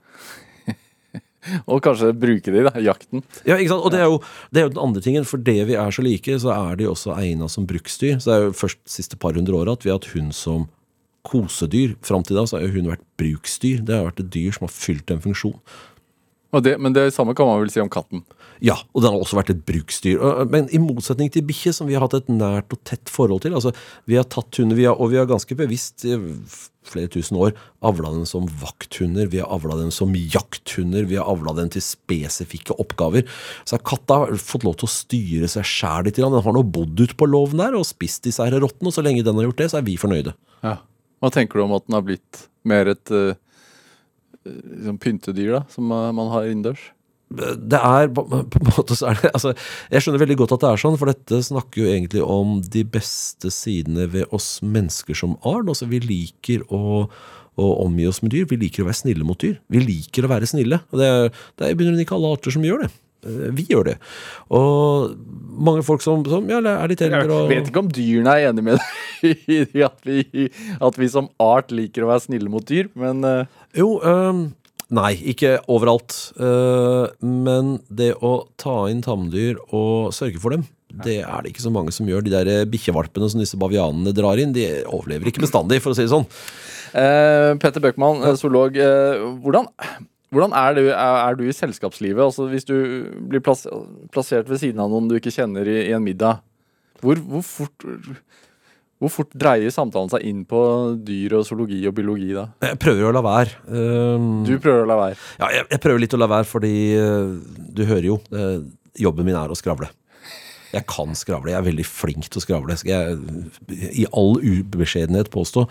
Og kanskje bruke det i da, jakten. Ja, ikke sant? Og det er, jo, det er jo den andre tingen. For det vi er så like, så er de også egna som bruksdyr. Så det er jo først de siste par hundre åra at vi har hatt hund som kosedyr. Fram til da så har jo hun vært bruksdyr. Det har vært et dyr som har fylt en funksjon. Det, men det samme kan man vel si om katten. Ja, og den har også vært et bruksdyr. Men i motsetning til bikkje, som vi har hatt et nært og tett forhold til altså Vi har tatt hunder, vi har, og vi har ganske bevisst i flere tusen år avla dem som vakthunder, vi har avla dem som jakthunder, vi har avla dem til spesifikke oppgaver. Så har katta fått lov til å styre seg sjæl litt. Den har nå bodd ute på låven der og spist disse her rottene, og så lenge den har gjort det, så er vi fornøyde. Hva tenker du om at den har blitt mer et uh, liksom pyntedyr da, som man har innendørs? det er på, en måte så er det altså, Jeg skjønner veldig godt at det er sånn, for dette snakker jo egentlig om de beste sidene ved oss mennesker som art. Altså, vi liker å, å omgi oss med dyr. Vi liker å være snille mot dyr. Vi liker å være snille. Og det er, det er i ikke alle arter som gjør det. Eh, Vi gjør det. Og mange folk som, som ja, er litt eldre Jeg vet ikke om dyrene er enig med deg i <laughs> at vi, at vi som art liker å være snille mot dyr, men uh, Jo, um, nei, ikke overalt. Uh, men det å ta inn tamdyr og sørge for dem, det er det ikke så mange som gjør. De der bikkjevalpene som disse bavianene drar inn, de overlever ikke bestandig, for å si det sånn. Uh, Petter Bøckmann, eh, zoolog. Uh, hvordan, hvordan er, du, er, du i selskapslivet? Altså Hvis du blir plass, plassert ved siden av noen du ikke kjenner i, i en middag, hvor, hvor, fort, hvor fort dreier samtalen seg inn på dyr og zoologi og biologi da? Jeg prøver jo å la være. Um, Du prøver å la være. ja, jeg, jeg prøver litt å la være, fordi uh, du hører jo, Uh, jobben min er å skravle. Jeg kan skravle. Jeg er veldig flink til å skravle. Skal jeg i all ubeskjedenhet påstå.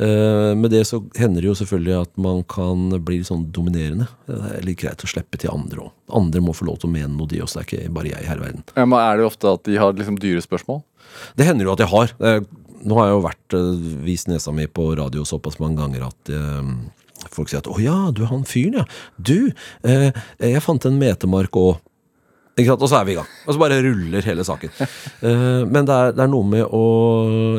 Eh, med det så hender det jo selvfølgelig at man kan bli sånn dominerende. Det er litt greit å slippe til andre òg. Andre må få lov til å mene noe, de også. Det er ikke bare jeg her i verden. Ja, men er det ofte at de har liksom dyrespørsmål? Det hender jo at jeg har. Nå har jeg jo vært eh, vist nesa mi på radio såpass mange ganger at eh, folk sier at 'Å ja, du er han fyren, ja'. Du, eh, jeg fant en metemark òg. Og så er vi i gang. Og så bare ruller hele saken. Uh, <laughs> men det er, det er noe med å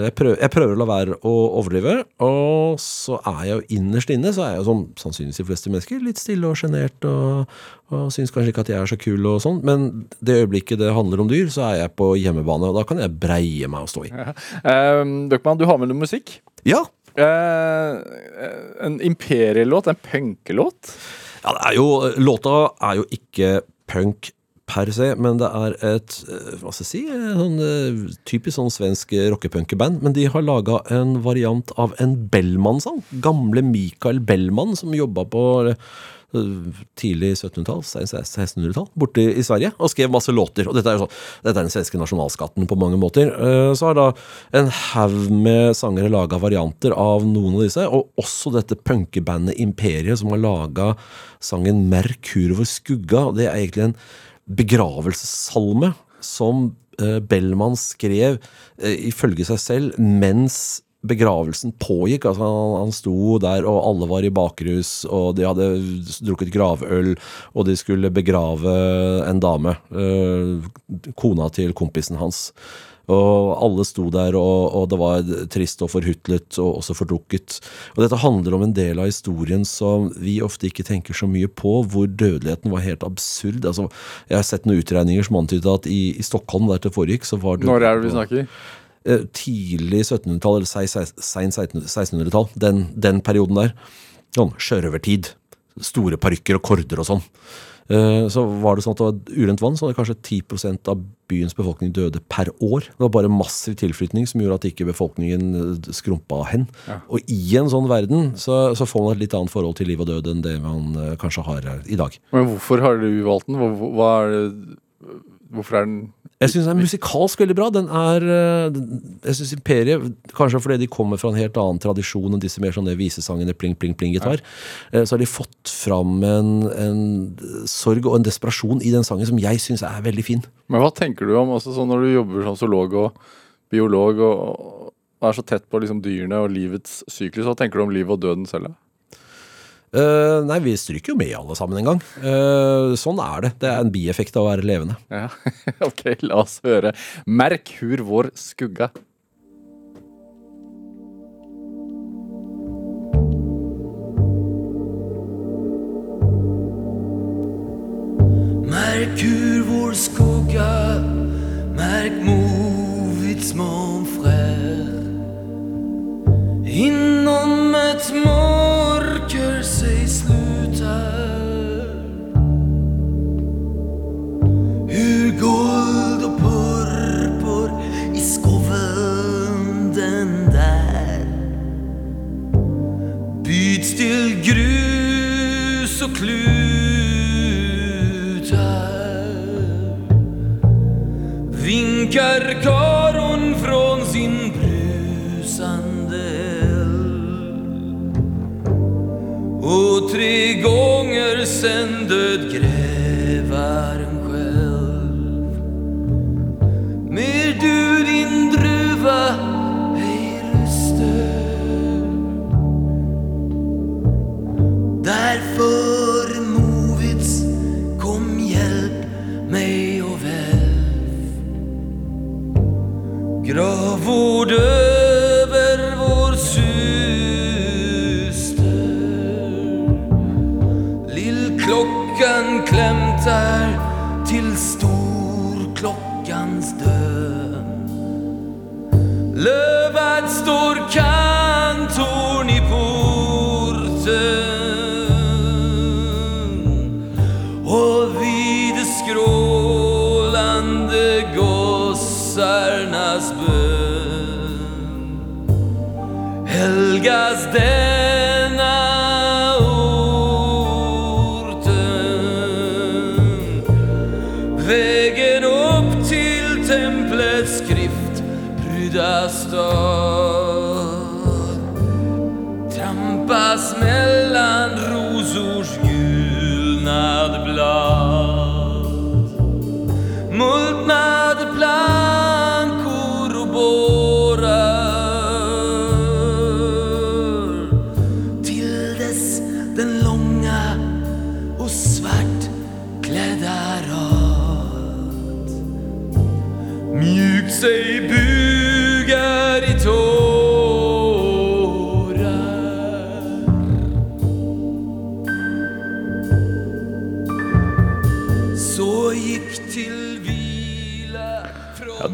jeg prøver, jeg prøver å la være å overdrive. Og så er jeg jo innerst inne, så er jeg jo som sannsynligvis de fleste mennesker, litt stille og sjenert. Og, og syns kanskje ikke at jeg er så kul og sånn. Men det øyeblikket det handler om dyr, så er jeg på hjemmebane. Og da kan jeg breie meg og stå i. Eh, Bøckmann, du har med noe musikk. Ja, Uh, en imperielåt, en punkelåt. Ja, det er jo, låta er jo ikke punk per se, men det er et eh, hva skal jeg si, eh, sånn, eh, typisk sånn svensk rockepunkeband. Men de har laga en variant av en Bellman-sang. Gamle Mikael Bellman, som jobba på tidlig 1700-tall, 1600-tall, borte i Sverige, og skrev masse låter. Og dette er jo sånn, dette er den svenske nasjonalskatten på mange måter. Så har da en haug med sangere laga varianter av noen av disse, og også dette punkebandet Imperiet, som har laga sangen 'Merkur over skugga'. Det er egentlig en begravelsessalme som eh, Bellman skrev eh, ifølge seg selv mens begravelsen pågikk. Altså han, han sto der, og alle var i bakrus, og de hadde drukket gravøl, og de skulle begrave en dame. eh, kona til kompisen hans. Og alle sto der, og, og det var trist og forhutlet og også fordrukket. Og dette handler om en del av historien som vi ofte ikke tenker så mye på, hvor dødeligheten var helt absurd. Altså, jeg har sett noen utregninger som antydet at i, i Stockholm, der det foregikk, så var Når er det vi snakker? eh, tidlig 1700-tall, eller sein 1600-tall, den, den perioden der. Sånn sjørøvertid. Store parykker og korder og sånn. Eh, Så var det sånn at det var urent vann, så hadde kanskje 10% av byens befolkning døde per år. Det var bare massiv tilflytning som gjorde at ikke befolkningen eh, skrumpa hen. Og i en sånn verden så, så får man et litt annet forhold til liv og død enn det man eh, kanskje har i dag. Men hvorfor har du valgt den? Hva, hva er det Hvorfor er den Jeg syns den er musikalsk veldig bra. Den er eh, Jeg synes Imperiet, kanskje fordi de kommer fra en helt annen tradisjon enn disse mer sånne visesangene pling, pling, pling-gitar, Ja. så har de fått fram en, en sorg og en desperasjon i den sangen som jeg syns er veldig fin. Men hva tenker du om også sånn når du jobber som zoolog og biolog og, og er så tett på liksom dyrene og livets syklus, hva tenker du om livet og døden selv? Eh, nei, vi stryker jo med alle sammen en gang. Uh, sånn er det. Det er en bieffekt av å være levende. Ja, <laughs> ok, la oss høre. Merk hur vår skugga. Merk hur vår skugga, merk movits mon frère. Inom et mörker sig sluter Hur guld och purpur i skoven den där. Byts till grus och klutar. Vinkar karon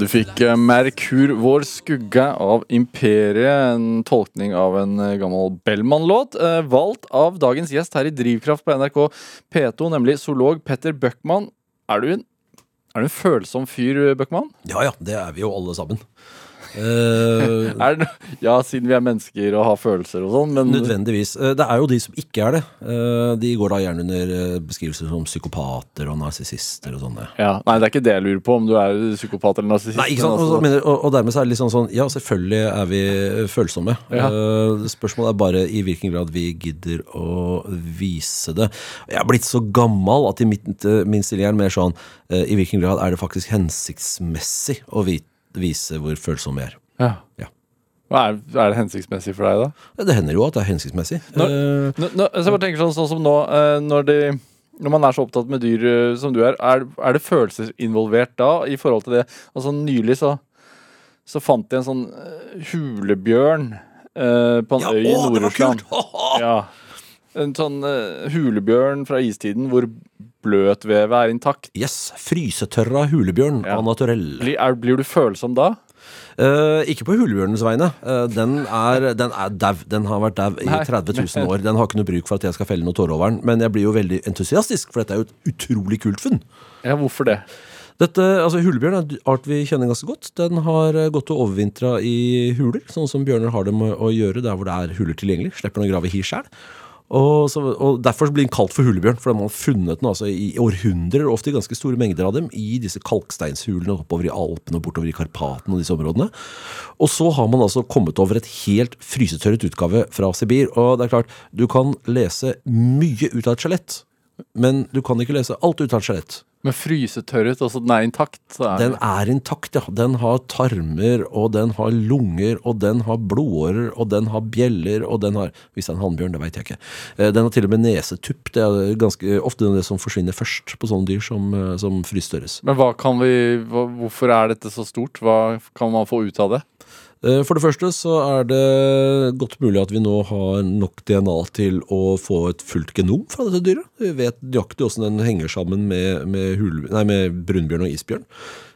Du fikk eh, 'Merkur vår skugge' av Imperiet. En tolkning av en eh, gammel Bellman-låt. eh, Valgt av dagens gjest her i Drivkraft på NRK P2, nemlig zoolog Petter Bøckmann. Er du en, er du en følsom fyr, Bøckmann? Ja ja, det er vi jo alle sammen. <laughs> Er det, ja, siden vi er mennesker og har følelser og sånn, men Nødvendigvis. Eh, Det er jo de som ikke er det. Eh, De går da gjerne under beskrivelser som psykopater og narsissister og sånne. ja, Nei, det er ikke det jeg lurer på, om du er psykopat eller narsissist. Nei, ikke sant? Og, altså- mener, og, og dermed så er det litt sånn sånn Ja, selvfølgelig er vi følsomme. Ja. Spørsmålet er bare i hvilken grad vi gidder å vise det. Jeg er blitt så gammel at i mitt, min stilling er mer sånn I hvilken grad er det faktisk hensiktsmessig å vi, vise hvor følsomme vi er? ja. Ja. Er, er det hensiktsmessig for deg, da? Det hender jo at det er hensiktsmessig. Når- når, Nå, nå, så jeg bare tenker sånn, sånn som nå, eh, når, de, når man er så opptatt med dyr eh, som du er, er, er det følelser involvert da i forhold til det? Altså Nylig så, så fant de en sånn eh, hulebjørn eh, på en ja, øy i å, Nord-Russland. <laughs> Ja. En sånn eh, hulebjørn fra istiden hvor bløtvevet er intakt. Yes, Frysetørra hulebjørn Ja. av naturell. Blir, er, blir du følsom da? Uh, ikke på hulebjørnens vegne. Uh, den er, <laughs> den er dau. Den har vært dau i 30 000 <laughs> år. Den har ikke noe bruk for at jeg skal felle noe tårer over den. Men jeg blir jo veldig entusiastisk, for dette er jo et utrolig kult funn. Ja, hvorfor det? Dette, altså Hulebjørn er en art vi kjenner ganske godt. Den har eh, gått og overvintra i huler, sånn som bjørner har det med å gjøre der hvor det er huler tilgjengelig. Slipper den å grave hi sjæl. Og, så, og Derfor blir den kalt for hulebjørn, for man har funnet den altså, i århundrer, ofte i ganske store mengder av dem, i disse kalksteinshulene oppover i Alpene og bortover i Karpaten og disse områdene. Og så har man altså kommet over et helt frysetørret utgave fra Sibir. Og det er klart, du kan lese mye ut av et skjelett, men du kan ikke lese alt ut av et skjelett. Men frysetørret, altså den er intakt? Så er Den er intakt, ja. Den har tarmer, og den har lunger, og den har blodårer, og den har bjeller, og den har Hvis det er en hannbjørn, det veit jeg ikke. Eh, Den har til og med nesetupp. Det er ganske ofte det som forsvinner først på sånne dyr som, eh, som frystørres. Men hva kan vi, hvorfor er dette så stort? Hva kan man få ut av det? Eh, For det første så er det godt mulig at vi nå har nok DNA til å få et fullt genom fra dette dyret. Vi vet nøyaktig åssen den henger sammen med, med, hul, nei, med brunbjørn og isbjørn.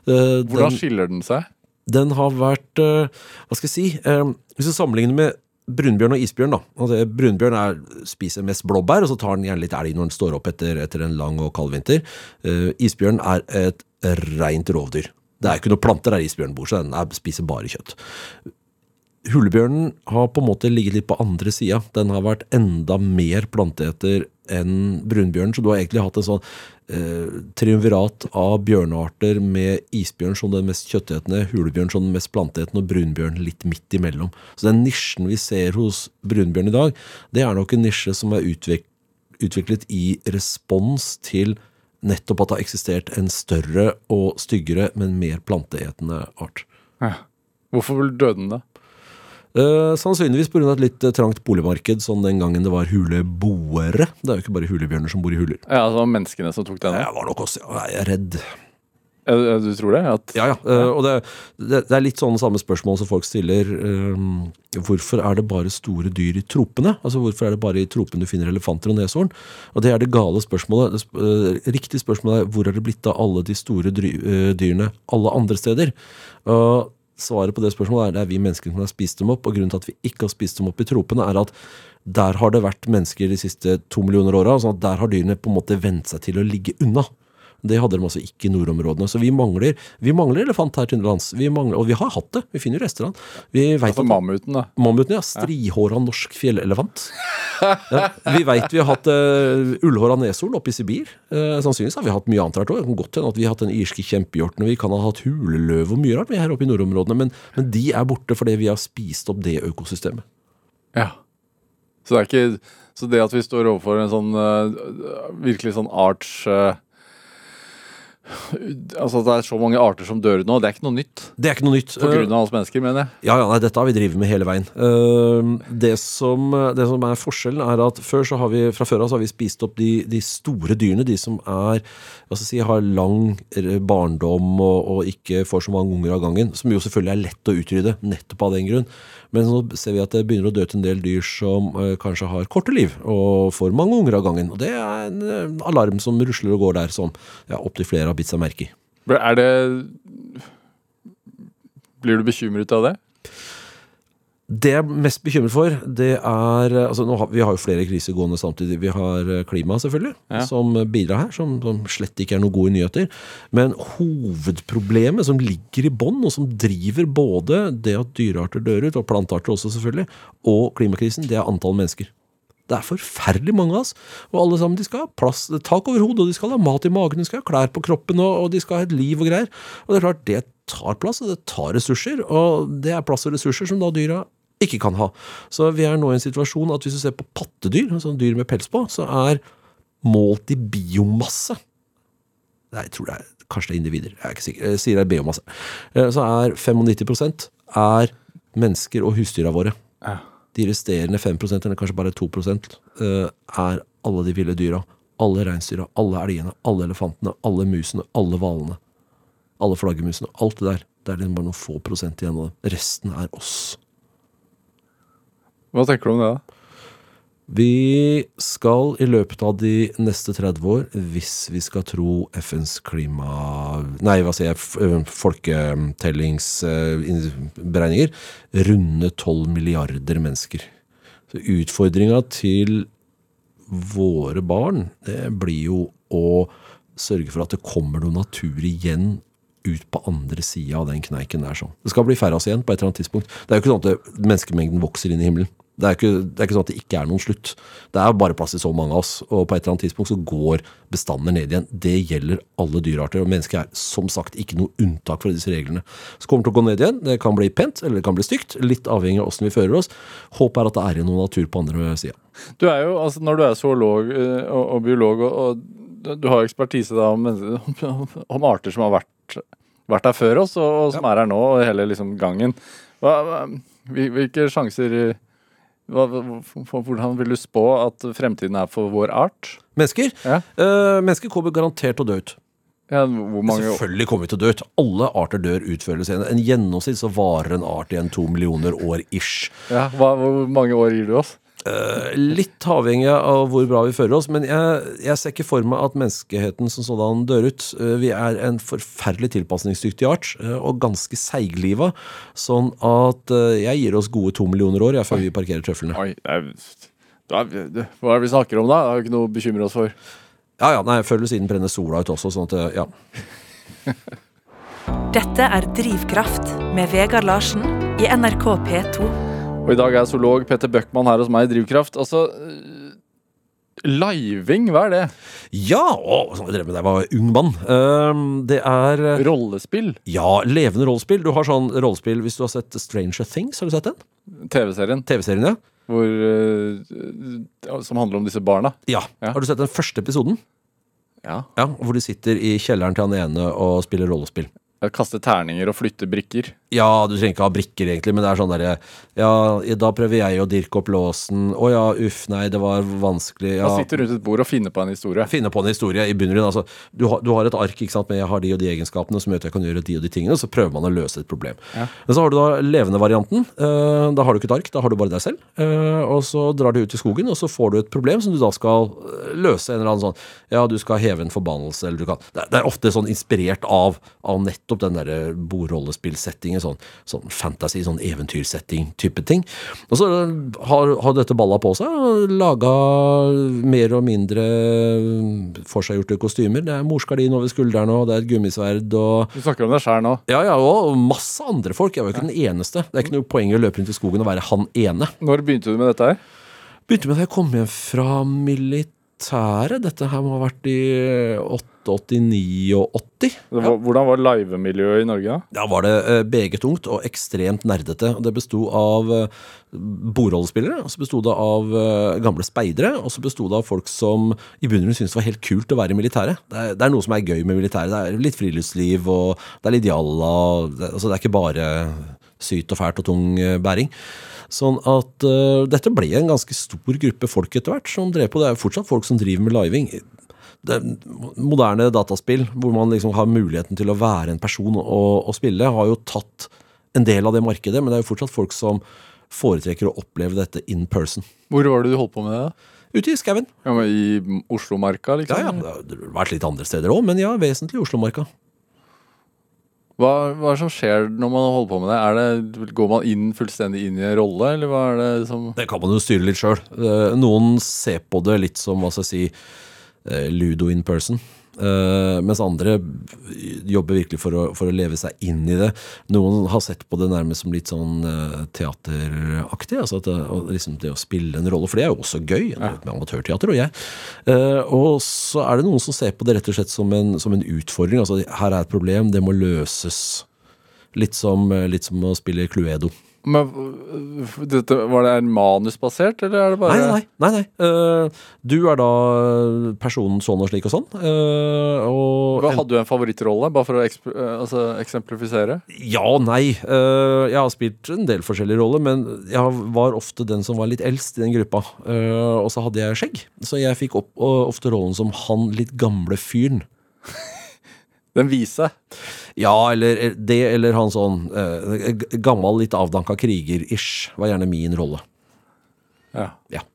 Eh, Hvordan den- skiller den seg? den har vært eh, Hva skal jeg si Hvis vi sammenligner med brunbjørn og isbjørn da altså, Brunbjørn er, spiser mest blåbær, og så tar den gjerne litt elg når den står opp etter, etter en lang og kald vinter. Uh, isbjørn er et rent rovdyr. Det er ikke noe planter der isbjørnen bor, så den er, spiser bare kjøtt. Hulebjørnen har på en måte ligget litt på andre sida. Den har vært enda mer planteeter enn brunbjørnen, så du har egentlig hatt en sånn eh, triumvirat av bjørnearter med isbjørn som den mest kjøttetende, hulebjørn som den mest planteetende og brunbjørn litt midt imellom. Så den nisjen vi ser hos brunbjørn i dag, det er nok en nisje som er utvik utviklet i respons til nettopp at det har eksistert en større og styggere, men mer planteetende art. Hvorfor døde den da? Eh, sannsynligvis pga. et litt eh, trangt boligmarked, sånn den gangen det var huleboere. Det er jo ikke bare hulebjørner som bor i huler. Ja, altså menneskene som tok den? Jeg var nok også ja, jeg er redd. Du tror det? At, Ja, ja. eh, og det, det, er litt sånne samme spørsmål som folk stiller. eh, hvorfor er det bare store dyr i tropene? Altså Hvorfor er det bare i tropene du finner elefanter og neshorn? Og det er det gale spørsmålet. Eh, riktig spørsmål er hvor er det blitt av alle de store dyrene alle andre steder? Og Svaret på det spørsmålet er det er vi mennesker som har spist dem opp. Og grunnen til at vi ikke har spist dem opp i tropene, er at der har det vært mennesker de siste to millioner åra. Sånn at der har dyrene på en måte vent seg til å ligge unna. Det hadde de altså ikke i nordområdene. Så vi mangler, vi mangler elefant her til lands. Vi mangler, og vi har hatt det. Vi finner jo rester av den. Vi vet altså mammuten, da. Mammuten, ja. Strihåra norsk fjellelefant. <laughs> Ja, vi veit vi har hatt uh, ullhåra neshorn oppe i Sibir. Uh, sannsynligvis har vi hatt mye annet rart òg. Det kan godt hende at vi har hatt den irske kjempehjorten. og Vi kan ha hatt huleløv og mye rart vi er her oppe i nordområdene. Men, men de er borte fordi vi har spist opp det økosystemet. Ja. Så det er ikke Så det at vi står overfor en sånn uh, virkelig sånn arts øh, Altså det er så mange arter som dør ut nå, det er ikke noe nytt. Det er ikke noe nytt. På grunn av oss mennesker, mener jeg. Ja, ja, nei, dette har vi drevet med hele veien. Eh, det, som, det som er forskjellen, er at før så har vi, fra før av så har vi spist opp de, de store dyrene. De som er, hva skal jeg si, har lang barndom og, og ikke får så mange unger av gangen. Som jo selvfølgelig er lett å utrydde, nettopp av den grunn. Men så ser vi at det begynner å dø til en del dyr som eh, kanskje har korte liv og får mange unger av gangen. Og det er en eh, alarm som rusler og går der, som ja, opptil flere har bitt seg merke i. Er det Blir du bekymret av det? Det jeg er mest bekymret for, det er altså har, Vi har jo flere kriser gående samtidig. Vi har eh, klima, selvfølgelig, Ja. som bidrar her. Som, som slett ikke er noen gode nyheter. Men hovedproblemet som ligger i bånn, og som driver både det at dyrearter dør ut, og plantearter også, selvfølgelig, og klimakrisen, det er antall mennesker. Det er forferdelig mange av oss. Og alle sammen de skal ha plass, tak over hodet, og de skal ha mat i magen, de skal ha klær på kroppen, og, og de skal ha et liv og greier. Og det er klart, det tar plass, og det tar ressurser. Og det er plass og ressurser som da dyra ikke kan ha. Så vi er nå i en situasjon at hvis du ser på pattedyr, altså dyr med pels på, så er målt i biomasse Nei, jeg tror det er kanskje det er individer. Jeg er ikke sikker. Jeg sier det er biomasse. Eh, Så er 95% er mennesker og husdyra våre. Ja. De resterende 5 eller kanskje bare 2 eh, er alle de ville dyra. Alle reinsdyra, alle elgene, alle elefantene, alle musene, alle hvalene. Alle flaggermusene. Alt det der. Det er liksom bare noen få prosent igjen av det. Resten er oss. Hva tenker du om det, da? Vi skal i løpet av de neste 30 år, hvis vi skal tro FNs klima... Nei, hva sier jeg? Folketellingsberegninger. Runde 12 milliarder mennesker. Så utfordringa til våre barn, det blir jo å sørge for at det kommer noe natur igjen ut på andre sida av den kneiken der. sånn. Det skal bli færre av oss igjen på et eller annet tidspunkt. Det er jo ikke sånn at menneskemengden vokser inn i himmelen. Det er, ikke, det er ikke sånn at det ikke er noen slutt. Det er bare plass til så mange av oss, og på et eller annet tidspunkt så går bestander ned igjen. Det gjelder alle dyrearter, og mennesket er som sagt ikke noe unntak fra disse reglene. Så kommer det til å gå ned igjen. Det kan bli pent, eller det kan bli stygt. Litt avhengig av åssen vi fører oss. Håpet er at det er igjen noe natur på andre sida. Du er jo, altså Når du er zoolog eh, og, og biolog, og, og du har ekspertise da om, <laughs> om arter som har vært, vært der før oss, og, og som er her nå, og hele liksom gangen. Hva, hva, hvilke sjanser Hvordan vil du spå at fremtiden er for vår art? Mennesker Ja. eh, mennesker kommer garantert til å dø ut. Ja? Selvfølgelig kommer vi til å dø ut. Alle arter dør ut før eller senere. En gjennomsnitt så varer en art igjen to millioner år ish. Ja, hva, hvor mange år gir du oss? Eh, Litt avhengig av hvor bra vi fører oss, men jeg, jeg ser ikke for meg at menneskeheten som sådan dør ut. Eh, Vi er en forferdelig tilpasningsdyktig art, eh, og ganske seigliva. Sånn at jeg gir oss gode to millioner år ja, før vi parkerer trøflene. Oi, hva er det vi snakker om da? Det er jo ikke noe å bekymre oss for. Ja, ja, nei, Før eller siden brenner sola ut også, sånn at ja. Dette er Drivkraft med Vegard Larsen i NRK P2. Og i dag er zoolog Petter Bøckmann her hos meg i Drivkraft. Altså, øh, living, hva er det? Ja, å, sånn jeg drev med da jeg var ung mann. Eh, det er eh, Rollespill? Ja, levende rollespill. Du har sånn rollespill hvis du har sett Stranger Things. Har du sett den? TV-serien TV-serien, ja. hvor, øh, som handler om disse barna. ja. Ja. Har du sett den første episoden? Ja. Ja, Hvor de sitter i kjelleren til han ene og spiller rollespill. Kaste terninger og flytte brikker. Ja, du trenger ikke ha brikker, egentlig, men det er sånn derre Ja, da prøver jeg å dirke opp låsen. Å ja, uff, nei, det var vanskelig. Ja. Man sitter rundt et bord og finner på en historie. Finne på en historie i bunnen. Altså, du, har, du har et ark ikke sant, med jeg har de og de egenskapene som gjør at jeg kan gjøre de og de tingene. Så prøver man å løse et problem. Ja. Men så har du da levende varianten. Eh, da har du ikke et ark, da har du bare deg selv. Eh, og så drar du ut i skogen, og så får du et problem som du da skal eh, løse. En eller annen sånn Ja, du skal heve en forbannelse, eller du kan Det, er- ofte sånn inspirert av, av nettopp den derre bordrollespillsettingen. Sånn, sånn fantasy, sånn eventyrsetting-type ting. Og så har, har dette balla på seg, og laga mer og mindre forseggjorte kostymer. Det er morsgardin over skulderen, og det er et gummisverd og Du snakker om deg sjæl nå. ja, ja, og masse andre folk. Jeg var jo ikke den eneste. Det er ikke noe poeng i å løpe rundt i skogen og være han ene. Når begynte du med dette her? Begynte med da jeg kom hjem fra militæret. Dette her må ha vært i 88, 89 og 80. Det Hvordan var livemiljøet i Norge da? Da var det beget meget ungt og ekstremt nerdete. Det besto av eh, bordrollespillere, og så besto det av eh, gamle speidere, og så besto det av folk som i bunn og grunn syntes det var helt kult å være i militæret. Det er, det er noe som er gøy med militæret. Det er litt friluftsliv, og det er litt jalla. Det, altså, det er ikke bare syt og fælt og tung eh, bæring. Sånn at uh, dette ble en ganske stor gruppe folk etter hvert som drev på. Det er jo fortsatt folk som driver med living. Det moderne dataspill, hvor man liksom har muligheten til å være en person og, og spille, har jo tatt en del av det markedet, men det er jo fortsatt folk som foretrekker å oppleve dette in person. Hvor var det du holdt på med det? da? Ute i skauen. Ja, I Oslomarka, Ja, liksom? ja. Det har vært litt andre steder òg, men ja, vesentlig i Oslomarka. Hva, hva er det som skjer når man holder på med det? Det går man inn fullstendig inn i en rolle, eller hva er det som Det kan man jo styre litt sjøl. Noen ser på det litt som hva skal jeg si, eh, ludo in person. Eh, mens andre jobber virkelig for å, for å leve seg inn i det. Noen har sett på det nærmest som litt sånn uh, teateraktig. altså at det, og liksom det å spille en rolle, for det er jo også gøy. Ja. med amatørteater og jeg. Uh, og så er det noen som ser på det rett og slett som en, som en utfordring. altså Her er et problem, det må løses. Litt som, litt som å spille Cluedo. Men, dette, Var det en manusbasert, eller er det bare Nei, nei. nei, nei. Uh, du er da personen sånn og slik og sånn. Uh, og Hva, Hadde du en favorittrolle, bare for å øh, altså, eksemplifisere? Ja og nei. Uh, jeg har spilt en del forskjellige roller, men jeg var ofte den som var litt eldst i den gruppa. Eh, og så hadde jeg skjegg, så jeg fikk opp, ofte rollen som han litt gamle fyren. Den vise. Ja, eller det, eller han sånn eh, Gammal, litt avdanka kriger-ish, var gjerne min rolle. Ja. Ja.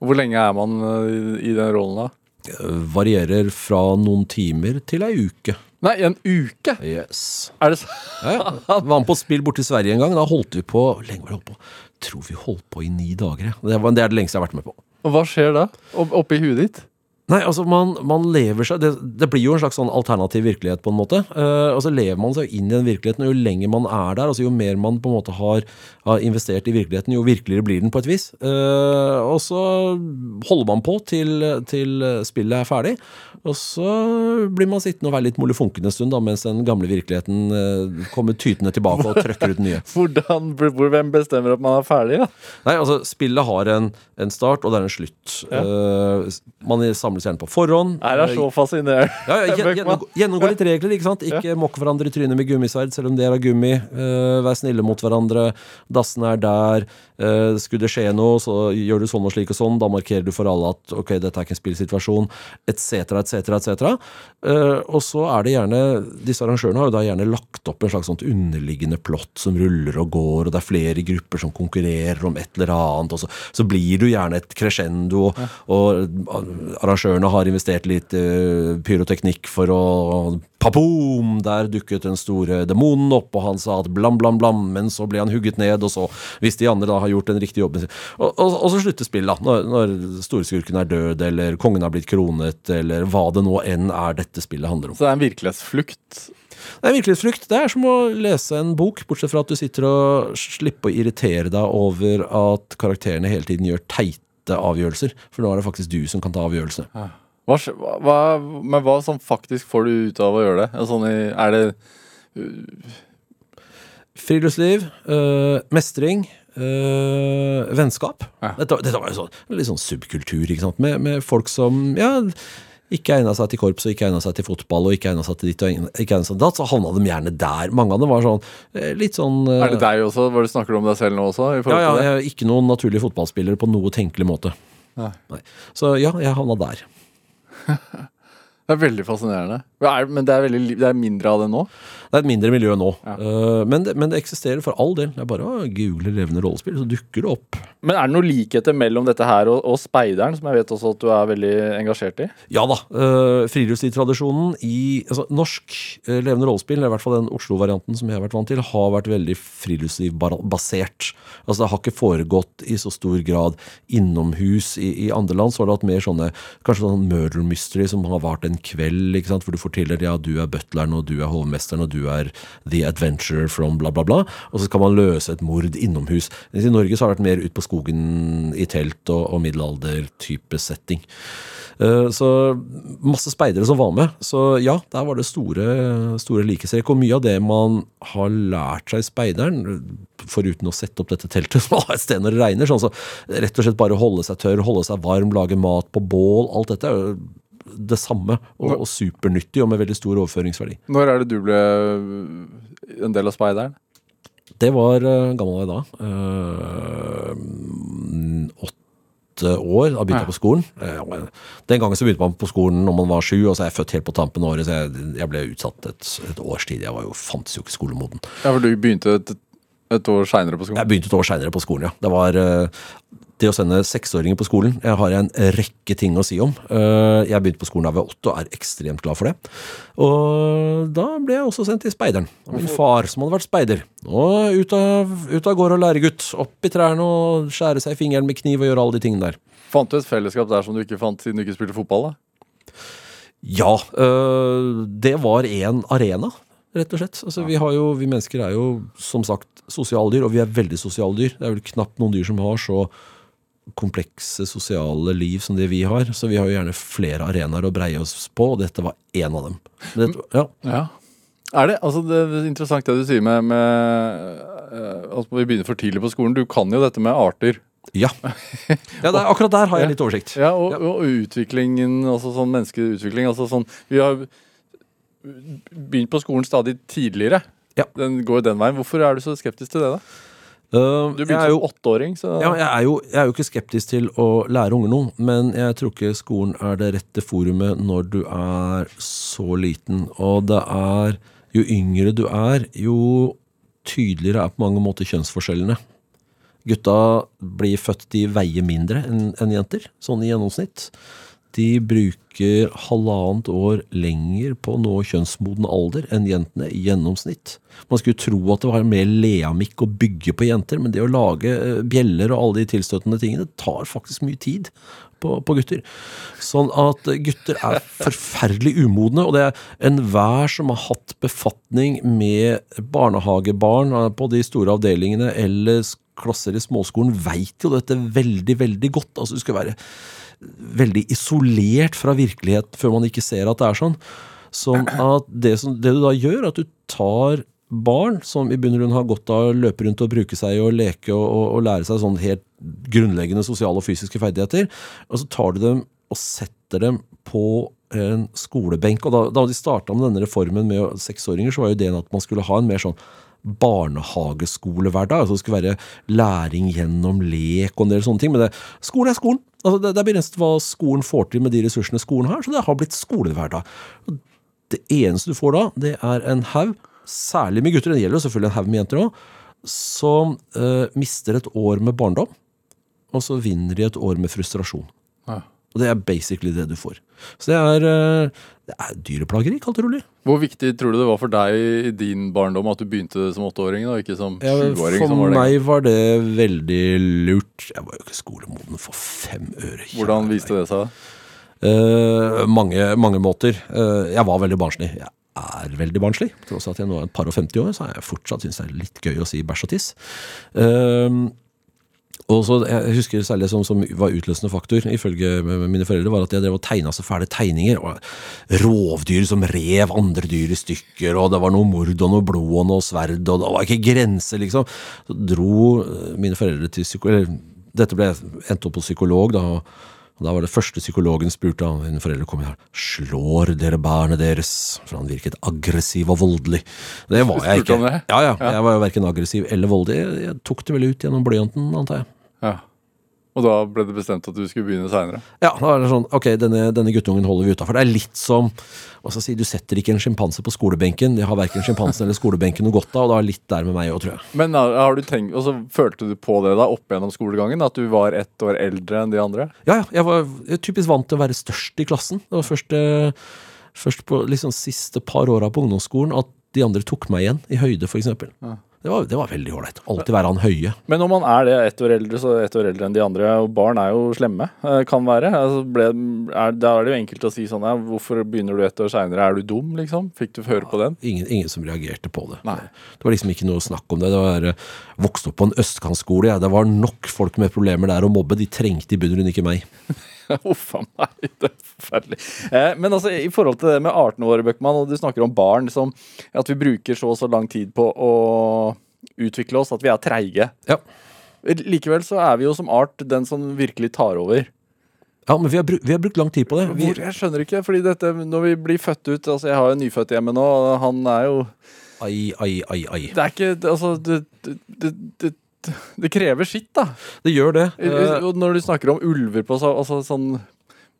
Hvor lenge er man i, i den rollen, da? Eh, varierer fra noen timer til ei uke. Nei, en uke! Yes. Er det så? Ja, ja. <laughs> Var med på spill borte i Sverige en gang. Da holdt vi på Hvor lenge var det holdt på? Tror vi holdt på i ni dager. ja. Det, var, det er det lengste jeg har vært med på. Og hva skjer da? Opp, oppi huet ditt? Nei, altså man, man lever seg det, det blir jo en slags sånn alternativ virkelighet på en måte. Uh, og så lever man seg inn i den virkeligheten, og jo lenger man er der, altså jo mer man på en måte har, har investert i virkeligheten, jo virkeligere blir den på et vis. Uh, og så holder man på til, til spillet er ferdig, og så blir man sittende og være litt molefonken en stund da, mens den gamle virkeligheten uh, kommer tytende tilbake og trøkker ut den nye. <laughs> Hvordan, hvor, hvem bestemmer at man er ferdig? da? Nei, altså Spillet har en, en start, og det er en slutt. Eh, man samles gjerne på forhånd. Er det så fascinerende? <laughs> Ja, ja, gjennomgå, gjennomgå litt regler, ikke sant? Ikke mokk hverandre i trynet med gummisverd, selv om det er av gummi. Uh, vær snille mot hverandre. Dassene er der. Uh, skulle det skje noe, så gjør du sånn og slik og sånn. Da markerer du for alle at ok, dette er ikke en spillsituasjon, etc., etc., etc. Og så er det gjerne Disse arrangørene har jo da gjerne lagt opp en slags sånt underliggende plott som ruller og går, og det er flere grupper som konkurrerer om et eller annet, og så, så blir du gjerne et crescendo, og arrangørene har investert litt uh, pyroteknikk for å Papoom! Der dukket den store demonen opp, og han sa at blam, blam, blam, men så ble han hugget ned, og så, hvis de andre da har gjort den riktige jobben Og, og, og så slutter spillet, da, når, når storeskurken er død, eller kongen har blitt kronet, eller hva det nå enn er dette spillet handler om. Så det er en virkelighetsflukt? Det er virkelighetsflukt. Det er som å lese en bok, bortsett fra at du sitter og slipper å irritere deg over at karakterene hele tiden gjør teite avgjørelser. For nå er det faktisk du som kan ta avgjørelsene. Hva, hva, hva- men hva som faktisk får du ut av å gjøre det? Sånn er det Friluftsliv, øh, mestring, øh, vennskap. Ja. Dette, dette var jo sånn, litt sånn subkultur, ikke sant? Med, med folk som ja, ikke egna seg til korps, og ikke egna seg til fotball, og ikke egna seg til ditt og ikke egna seg til datt, så havna de gjerne der. Mange av dem var sånn eh, litt sånn øh, Er det deg også? Hva du snakker du om deg selv nå også? I Ja, ja, jeg er ikke noen naturlig fotballspiller på noe tenkelig måte. Nei. Nei. Så ja, jeg havna der. <laughs> Det er veldig fascinerende. Men det er, veldig, det er mindre av det nå? Det er et mindre miljø nå. Ja. Eh, men, det, men det eksisterer for all del. Det er bare å google levende rollespill, så dukker det opp. Men er det noen likheter mellom dette her og, og Speideren, som jeg vet også at du er veldig engasjert i? Ja da. Uh, Friluftslivtradisjonen i altså, norsk eh, levende rollespill, i hvert fall den Oslo-varianten som jeg har vært vant til, har vært veldig friluftslivbasert. Altså Det har ikke foregått i så stor grad innomhus. I, i andre land så har det hatt mer sånne kanskje sånn murder mystery som har vart en kveld, ikke sant? hvor du forteller ja, du er butleren, og du er hovmesteren, og du er the adventurer from bla, bla, bla. Og så skal man løse et mord innomhus. Mens I Norge så har det vært mer ut på skogen i telt og, og middelalder-type setting. Eh, Så masse speidere som var med. Så ja, der var det store, store likestrekk. Og mye av det man har lært seg i speideren, foruten å sette opp dette teltet <laughs> som har et sted når det regner, sånn så rett og slett bare holde seg tørr, holde seg varm, lage mat på bål, alt dette er jo det samme, og, og supernyttig og med veldig stor overføringsverdi. Når er det du ble en del av Speideren? Det var uh, gammel jeg da. Uh, åtte år. Da begynte jeg på skolen. Uh, den gangen så begynte man på skolen når man var sju, og så er jeg født helt på tampen av året, så jeg, jeg ble utsatt et, et års tid. Jeg var jo, fantes jo ikke skolemoden. Ja, for du begynte et, et år seinere på skolen? Jeg begynte et år seinere på skolen, ja. Det var eh, det å sende seksåringer på skolen Jeg har en rekke ting å si om. Eh, Jeg begynte på skolen da jeg var åtte og er ekstremt glad for det. Og da ble jeg også sendt til speideren. Av min far, som hadde vært speider. Og ut av, ut av gård og læregutt. Opp i trærne og skjære seg i fingeren med kniv og gjøre alle de tingene der. Fant du et fellesskap der som du ikke fant siden du ikke spilte fotball? da? Ja, øh, det var en arena, rett og slett. Altså, vi, har jo, vi mennesker er jo som sagt sosialdyr, og vi er veldig sosiale dyr. Det er vel knapt noen dyr som har så komplekse sosiale liv som det vi har. Så vi har jo gjerne flere arenaer å breie oss på, og dette var én av dem. Det, ja. Ja. Er det, altså det er interessant det du sier med, med eh, at vi begynner for tidlig på skolen. Du kan jo dette med arter. Ja. ja det er, akkurat der har jeg litt oversikt. Ja, og, og utviklingen, altså sånn menneskeutvikling. Altså sånn, vi har begynt på skolen stadig tidligere. Ja. Den går jo den veien. Hvorfor er du så skeptisk til det, da? Uh, Du begynte som åtteåring, så ja, jeg, er jo, jeg er jo ikke skeptisk til å lære unger noe, men jeg tror ikke skolen er det rette forumet når du er så liten. Og det er Jo yngre du er, jo tydeligere er på mange måter kjønnsforskjellene. Gutta blir født, de veier mindre enn enn jenter, sånn i gjennomsnitt. De bruker halvannet år lenger på å nå kjønnsmoden alder enn jentene i gjennomsnitt. Man skulle tro at det var mer leamikk å bygge på jenter, men det å lage eh, bjeller og alle de tilstøtende tingene tar faktisk mye tid på, på gutter. Sånn at gutter er forferdelig umodne, og det er enhver som har hatt befatning med barnehagebarn eh, på de store avdelingene eller klasser i småskolen, veit jo dette veldig, veldig godt. Altså, du skal være veldig isolert fra virkelighet før man ikke ser at det er sånn. Sånn at det, som, det du da gjør, er at du tar barn som i bunn og grunn har godt av å løpe rundt og bruke seg og leke og, og, og lære seg sånn helt grunnleggende sosiale og fysiske ferdigheter, og så tar du dem og setter dem på en skolebenk. Og da, da de starta med denne reformen med seksåringer, så var jo ideen at man skulle ha en mer sånn barnehageskolehverdag. Altså det skulle være læring gjennom lek og en del sånne ting. Men det, skolen er skolen. Altså det, det er begrenset hva skolen får til med de ressursene skolen har, så det har blitt skolehverdag. Det eneste du får da, det er en haug, særlig med gutter, det gjelder selvfølgelig en haug med jenter òg, som eh, mister et år med barndom, og så vinner de et år med frustrasjon. Og det er basically det du får. Så det er, eh, det er dyreplageri, kalt rolig. Hvor viktig tror du det var for deg i din barndom at du begynte som åtteåring, og ikke som Ja, sjuåring? for som var det? meg var det veldig lurt. Jeg var jo ikke skolemoden for fem øre. Hvordan viste det seg? Uh, mange, mange måter. Uh, jeg var veldig barnslig. Jeg er veldig barnslig. Tross at jeg nå er et par og 50 år, så har jeg fortsatt synes det er litt gøy å si bæsj og tiss. Eh, og så, jeg husker særlig som, som var utløsende faktor, ifølge mine foreldre, var at jeg drev og tegna så fæle tegninger. Rovdyr som rev andre dyr i stykker, og det var noe mord og noe blod og noe sverd, og det var ikke grenser, liksom. Så dro eh, mine foreldre til psykolog Dette ble endte opp hos psykolog, da. Og da var det første psykologen spurte av en foreldre kom her, slår dere barnet deres? For han virket aggressiv og voldelig. Det var jeg ikke. Ja, ja, Jeg var jo verken aggressiv eller voldelig. Jeg tok det vel ut gjennom blyanten, antar jeg. Ja. Og da ble det bestemt at du skulle begynne seinere? Ja, da er det sånn, ok, denne, denne guttungen holder vi utafor. Det er litt som hva skal jeg si, Du setter ikke en sjimpanse på skolebenken. De har verken sjimpansen eller skolebenken noe godt av, og det er litt der med meg òg, tror jeg. Men har har du tenkt, og så følte du på det da opp gjennom skolegangen? At du var ett år eldre enn de andre? Ja, ja. Jeg var typisk vant til å være størst i klassen. Det var først, eh, først på liksom siste par åra på ungdomsskolen at de andre tok meg igjen, i høyde f.eks. Ja. Det, var, det var veldig ålreit. Alltid være han høye. Men når man er det ett år eldre, så ett år eldre enn de andre, og barn er jo slemme, eh, kan være. Altså ble, er, da er det jo enkelt å si sånn ja, hvorfor begynner du ett år seinere, er du dum, liksom? Fikk du høre på den? Ingen, ingen som reagerte på det. Nei. Det var liksom ikke noe snakk om det. Det var eh, Vokste opp på en østkantskole. Ja. Det var nok folk med problemer der å mobbe. De trengte i bunn og grunn ikke meg. <laughs> Uff a meg, det er forferdelig. Eh, men altså, i forhold til det med artene våre, Bøckmann, og du snakker om barn, som at vi bruker så og så lang tid på å utvikle oss, at vi er treige. Ja. Likevel så er vi jo som art den som virkelig tar over. Ja, men vi har, bru vi har brukt lang tid på det. Vi, jeg skjønner ikke, fordi dette, når vi blir født ut Altså, jeg har jo en nyfødt hjemme nå, og han er jo ai, ai, ai, ai. Det er ikke Altså, det, det, det, det, det krever sitt, da. Det gjør det. Uh, når du snakker om ulver på så, altså, sånn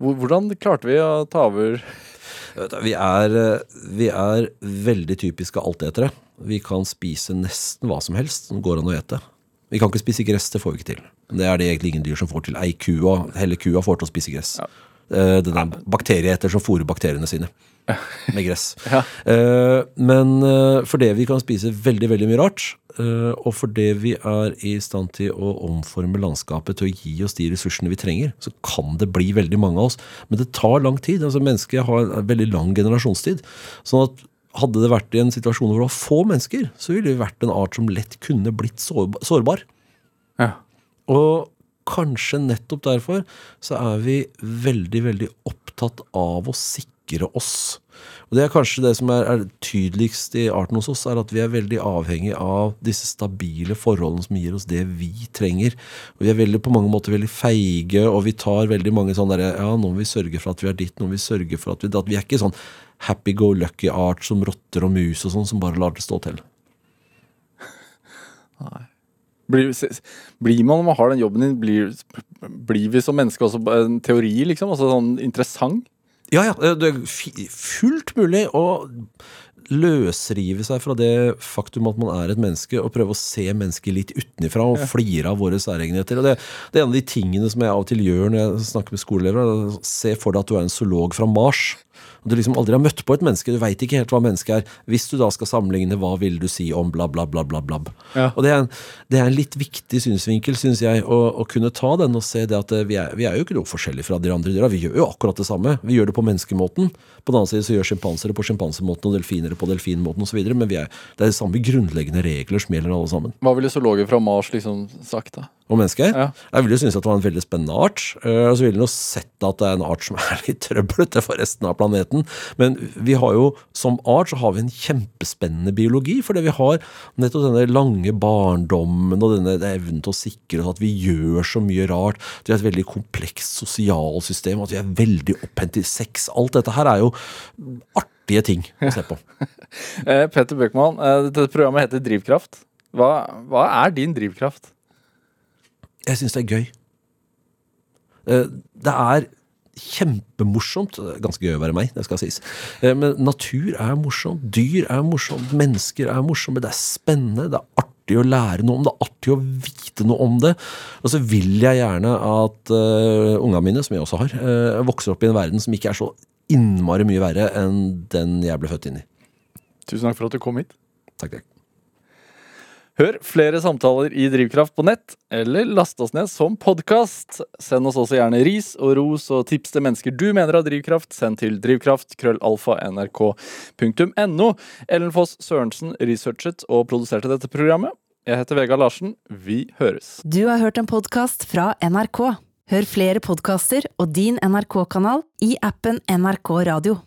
Hvordan klarte vi å ta over vi, er, eh, vi er veldig typiske altetere. Vi kan spise nesten hva som helst som går an å ete. Vi kan ikke spise gress, det får vi ikke til. Det er det egentlig ingen dyr som får til. Ei kua, hele kua får til å spise gress. Ja. Den er bakterieeter som fôrer bakteriene sine <laughs> med gress. Ja. uh, Men uh, fordi vi kan spise veldig, veldig mye rart, uh, og fordi vi er i stand til å omforme landskapet til å gi oss de ressursene vi trenger, så kan det bli veldig mange av oss. Men det tar lang tid. altså Mennesket har en veldig lang generasjonstid. sånn at hadde det vært i en situasjon hvor det var få mennesker, så ville vi vært en art som lett kunne blitt sårbar. Ja. Og kanskje nettopp derfor så er vi veldig, veldig opptatt av å sikre oss. Og det er kanskje det som er, er tydeligst i arten hos oss, er at vi er veldig avhengig av disse stabile forholdene som gir oss det vi trenger. Og vi er veldig, på mange måter veldig feige, og vi tar veldig mange sånne derre Ja, nå må vi sørge for at vi er ditt, nå må vi sørge for at vi at Vi er ikke sånn happy go lucky art som rotter og mus og sånn, som bare lar det stå til. <laughs> Blir, blir man, når man har den jobben din, blir, blir vi som mennesker også en teori, liksom? Altså sånn interessant? Ja, ja. Det er fullt mulig å løsrive seg fra det faktum at man er et menneske, og prøve å se mennesket litt utenifra og flire av våre særegenheter. Og det, det er en av de tingene som jeg av og til gjør når jeg snakker med skoleelever. Se for deg at du er en zoolog fra Mars. Og du liksom aldri har møtt på et menneske, du veit ikke helt hva mennesket er. Hvis du da skal sammenligne, hva vil du si om bla, bla, bla, bla, bla. Ja. Og det er, en, det er en litt viktig synsvinkel, syns jeg, å, å kunne ta den og se det at eh, vi er, vi er jo ikke noe forskjellig fra de andre dyra. Vi gjør jo akkurat det samme. Vi gjør det på menneskemåten. På den annen side så gjør sjimpansere på sjimpansemåten og delfinere på delfinmåten osv. Men vi er, det er de samme grunnleggende regler som gjelder alle sammen. Hva ville zoologer fra Mars liksom sagt, da? Og mennesker. Ja. Jeg ville jo synes at det var en veldig spennende art. eh, Og så ville jeg jo sett at det er en art som er <laughs> litt trøblete for resten av planeten. Men vi har jo, som art, så har vi en kjempespennende biologi. Fordi vi har nettopp denne lange barndommen og denne evnen til å sikre oss at vi gjør så mye rart. Vi har et veldig komplekst sosialsystem, at vi er veldig opphendt i sex. Alt dette her er jo artige ting å se på. <laughs> Eh, Petter Bøckmann, eh, dette programmet heter Drivkraft. Hva, hva er din drivkraft? Jeg syns det er gøy. Eh, Det er kjempemorsomt. Ganske gøy å være meg, det skal sies. Eh, Men natur er morsomt, dyr er morsomt, mennesker er morsomme. Det er spennende, det er artig å lære noe om det, er artig å vite noe om det. Og så vil jeg gjerne at uh, ungene mine, som jeg også har, uh, vokser opp i en verden som ikke er så innmari mye verre enn den jeg ble født inn i. Tusen takk for at du kom hit. Takk, takk. Hør flere samtaler i Drivkraft på nett, eller last oss ned som podkast. Send oss også gjerne ris og ros og tips til mennesker du mener har drivkraft. Send til drivkraft krøllalfa nrk.no. Ellen Foss Sørensen researchet og produserte dette programmet. Jeg heter Vegard Larsen. Vi høres. Du har hørt en podkast fra NRK. Hør flere podkaster og din NRK-kanal i appen NRK Radio.